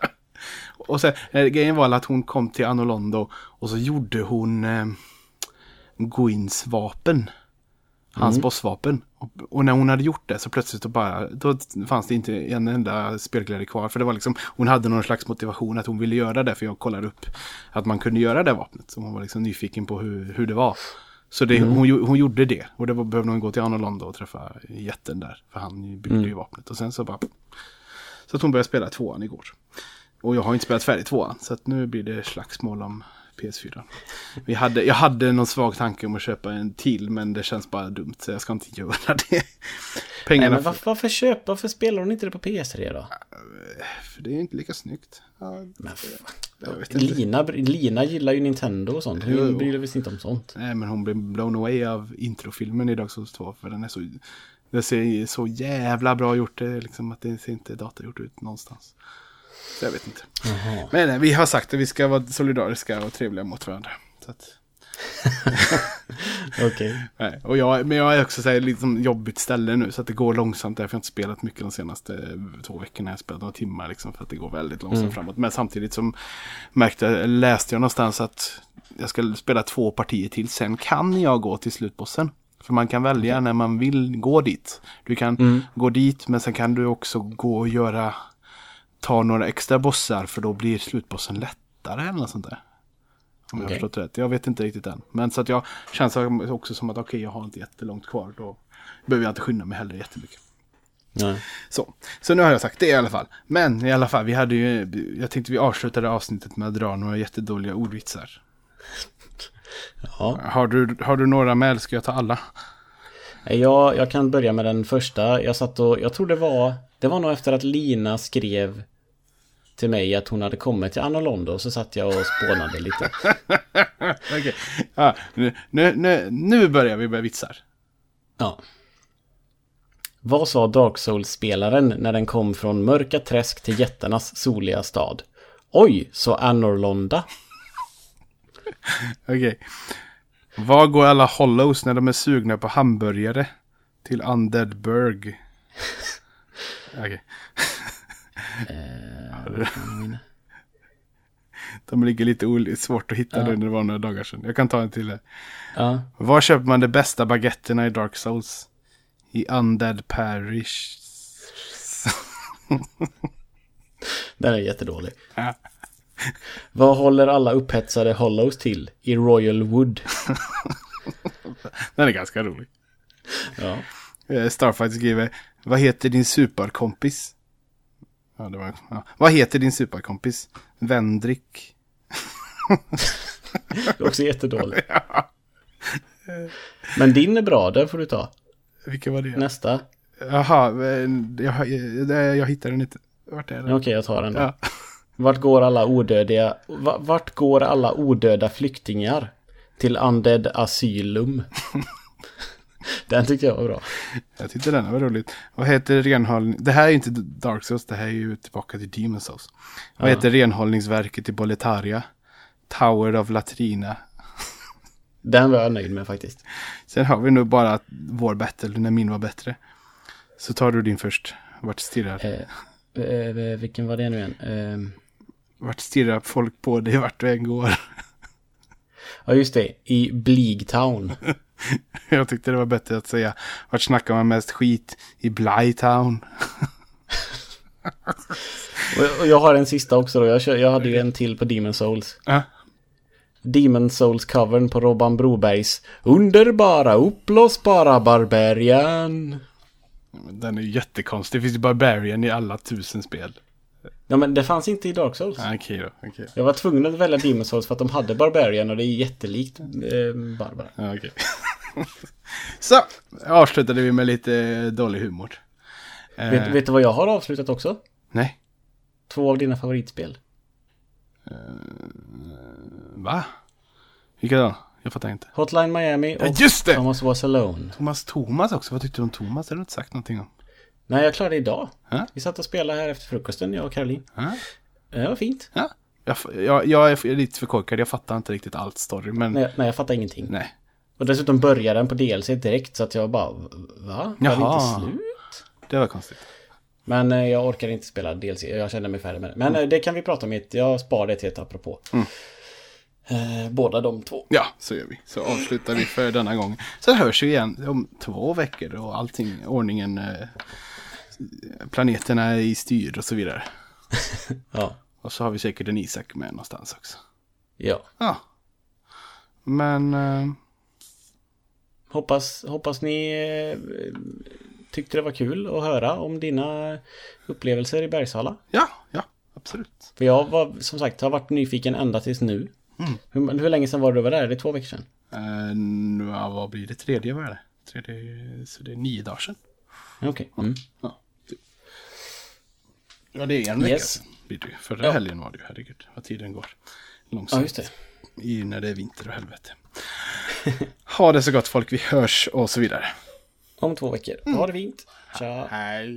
och sen, eh, grejen var att hon kom till Anolondo och så gjorde hon eh, Gwins vapen. Hans bossvapen. Och, och när hon hade gjort det så plötsligt då bara, då fanns det inte en enda spelglädje kvar. För det var liksom, hon hade någon slags motivation att hon ville göra det. För jag kollade upp att man kunde göra det vapnet. Så hon var liksom nyfiken på hur, hur det var. Så det, hon, gjo- hon gjorde det. Och det var, behövde hon gå till Anolondo och träffa jätten där. För han byggde ju vapnet. Och sen så bara så att hon började spela tvåan igår. Och jag har inte spelat färdigt tvåan. Så att nu blir det slagsmål om PS4. Vi hade, jag hade någon svag tanke om att köpa en till. Men det känns bara dumt. Så jag ska inte göra det. Nej, Pengarna men varför, varför köpa? Varför spelar hon inte det på PS3 då? för det är inte lika snyggt. Ja, Men. Lina, Lina gillar ju Nintendo och sånt. Jo. Hon bryr sig visst inte om sånt. Nej men hon blev blown away av introfilmen i Dark Souls 2. För den är så, det ser så jävla bra gjort. Det, liksom att det ser inte datorgjort ut någonstans. Så jag vet inte. Jaha. Men nej, vi har sagt att vi ska vara solidariska och trevliga mot varandra. Okej. Och jag, men jag är också så här, liksom jobbigt ställe nu så att det går långsamt. Därför har jag inte spelat mycket de senaste eh, två veckorna. Jag har spelat några timmar liksom för att det går väldigt långsamt framåt. Men samtidigt som märkte, läste jag någonstans att jag ska spela två partier till. Sen kan jag gå till slutbossen. För man kan välja när man vill gå dit. Du kan gå dit men sen kan du också gå och göra ta några extra bossar för då blir slutbossen lättare eller något sånt där. Om jag har förstått rätt. Jag vet inte riktigt än. Men så att jag känns också som att okej, jag har inte jättelångt kvar. Då behöver jag inte skynda mig heller jättemycket. Nej. Så. så nu har jag sagt det i alla fall. Men i alla fall, vi hade ju, jag tänkte vi avslutade avsnittet med att dra några jättedåliga ordvitsar. Ja. Har du, har du några med eller ska jag ta alla? Jag, jag kan börja med den första. Jag satt och, jag tror det var, det var nog efter att Lina skrev till mig att hon hade kommit till Anna Londo så satt jag och spånade lite. Okej. Ja, nu, nu, nu, börjar vi med vitsar. Ja. Vad sa Dark Souls-spelaren när den kom från mörka träsk till jättarnas soliga stad? Oj, så Anorlonda. Okej. Var går alla hollows när de är sugna på hamburgare? Till Undead Burg. Okej. De ligger lite svårt att hitta nu när det var några dagar sedan. Jag kan ta en till. Ja. Var köper man de bästa baguetterna i Dark Souls? I Undead Parish. Den är jättedålig. Ja. Vad håller alla upphetsade hollows till? I Royal Wood. Den är ganska rolig. Ja. Eh, Starfight skriver. Vad heter din superkompis? Ja, det var, ja. Vad heter din superkompis? Vendrik. Det är också jättedålig. Men din är bra, den får du ta. Vilka var det? Nästa. Jaha, jag, jag, jag hittar den inte. Vart är den? Okej, jag tar den då. Ja. Vart går alla odödiga... va- Vart går alla odöda flyktingar? Till Undead Asylum. den tyckte jag var bra. Jag tyckte den var roligt. Vad heter renhållning? Det här är inte Dark Souls, det här är ju tillbaka till Demon Souls. Vad Ja. heter renhållningsverket i Boletaria? Tower of Latrina. Den var jag nöjd med faktiskt. Sen har vi nog bara vår battle när min var bättre. Så tar du din först. Vart stirrar, Eh, eh, vilken var det nu igen? Eh, vart stirrar folk på dig vart du än går? ja, just det. I Bleagtown. Jag tyckte det var bättre att säga vart snackar man mest skit i Blytown. Och jag- har en sista också då. Jag, jag hade ju en till på Demon Souls. Ja. Demon Souls-covern på Robban Brobergs Underbara, uppblåsbara Barbarian. Den är ju jättekonstig. Det finns ju Barbarian i alla tusen spel. Ja men det fanns inte i Dark Souls. Ah, Okej då. okej. Jag var tvungen att välja Demon Souls för att de hade Barbarian och det är jättelikt eh, Barbara. Ja, okej. Så, avslutade vi med lite dålig humor. Eh, Vet, vet du vad jag har avslutat också? Nej. Två av dina favoritspel. Va? Vilka då? Jag fattar inte. Hotline Miami och Ja, just det! Thomas Was Alone. Thomas Thomas också. Vad tyckte du om Thomas? Det har du inte sagt någonting om. Nej, jag klarade det idag. Ja. Vi satt och spelade här efter frukosten, jag och Caroline. Ja. Det var fint. Ja. Jag, jag, jag är lite för korkad. Jag fattar inte riktigt allt story. Men nej. Nej, nej jag fattar ingenting. Och dessutom började den på DLC direkt så att jag bara, va? Var det Jaha. inte slut? Det var konstigt. Men eh, jag orkar inte spela DLC, jag känner mig färdig med det. Men eh, det kan vi prata om jag sparar det till ett apropå. Eh, båda de två. Ja, så gör vi. Så avslutar vi för denna gång. Så hörs vi igen om två veckor och allting, ordningen, planeterna är i styr och så vidare. Ja. Och så har vi säkert en Isak med någonstans också. Ja. Ja. Men, eh, Hoppas, hoppas ni eh, tyckte det var kul att höra om dina upplevelser i Bergsala. ja, ja, absolut. För jag var som sagt har varit nyfiken ända tills nu. Hur, hur länge sedan var du var där? Det är två veckor sedan. Eh, nu, vad blir det? Tredje, vad är det? Tredje, så det är nio dagar sedan. Okej. Mm. Ja. Ja det är en vecka Yes. sedan. Blir det. ju. Förra Ja. helgen var det ju, herregud, vad tiden går. Ja, Långsamt. just det. I, när det är vinter och helvete. ha det så gott folk, vi hörs och så vidare. Om två veckor. Ha det fint. Tja. Hej.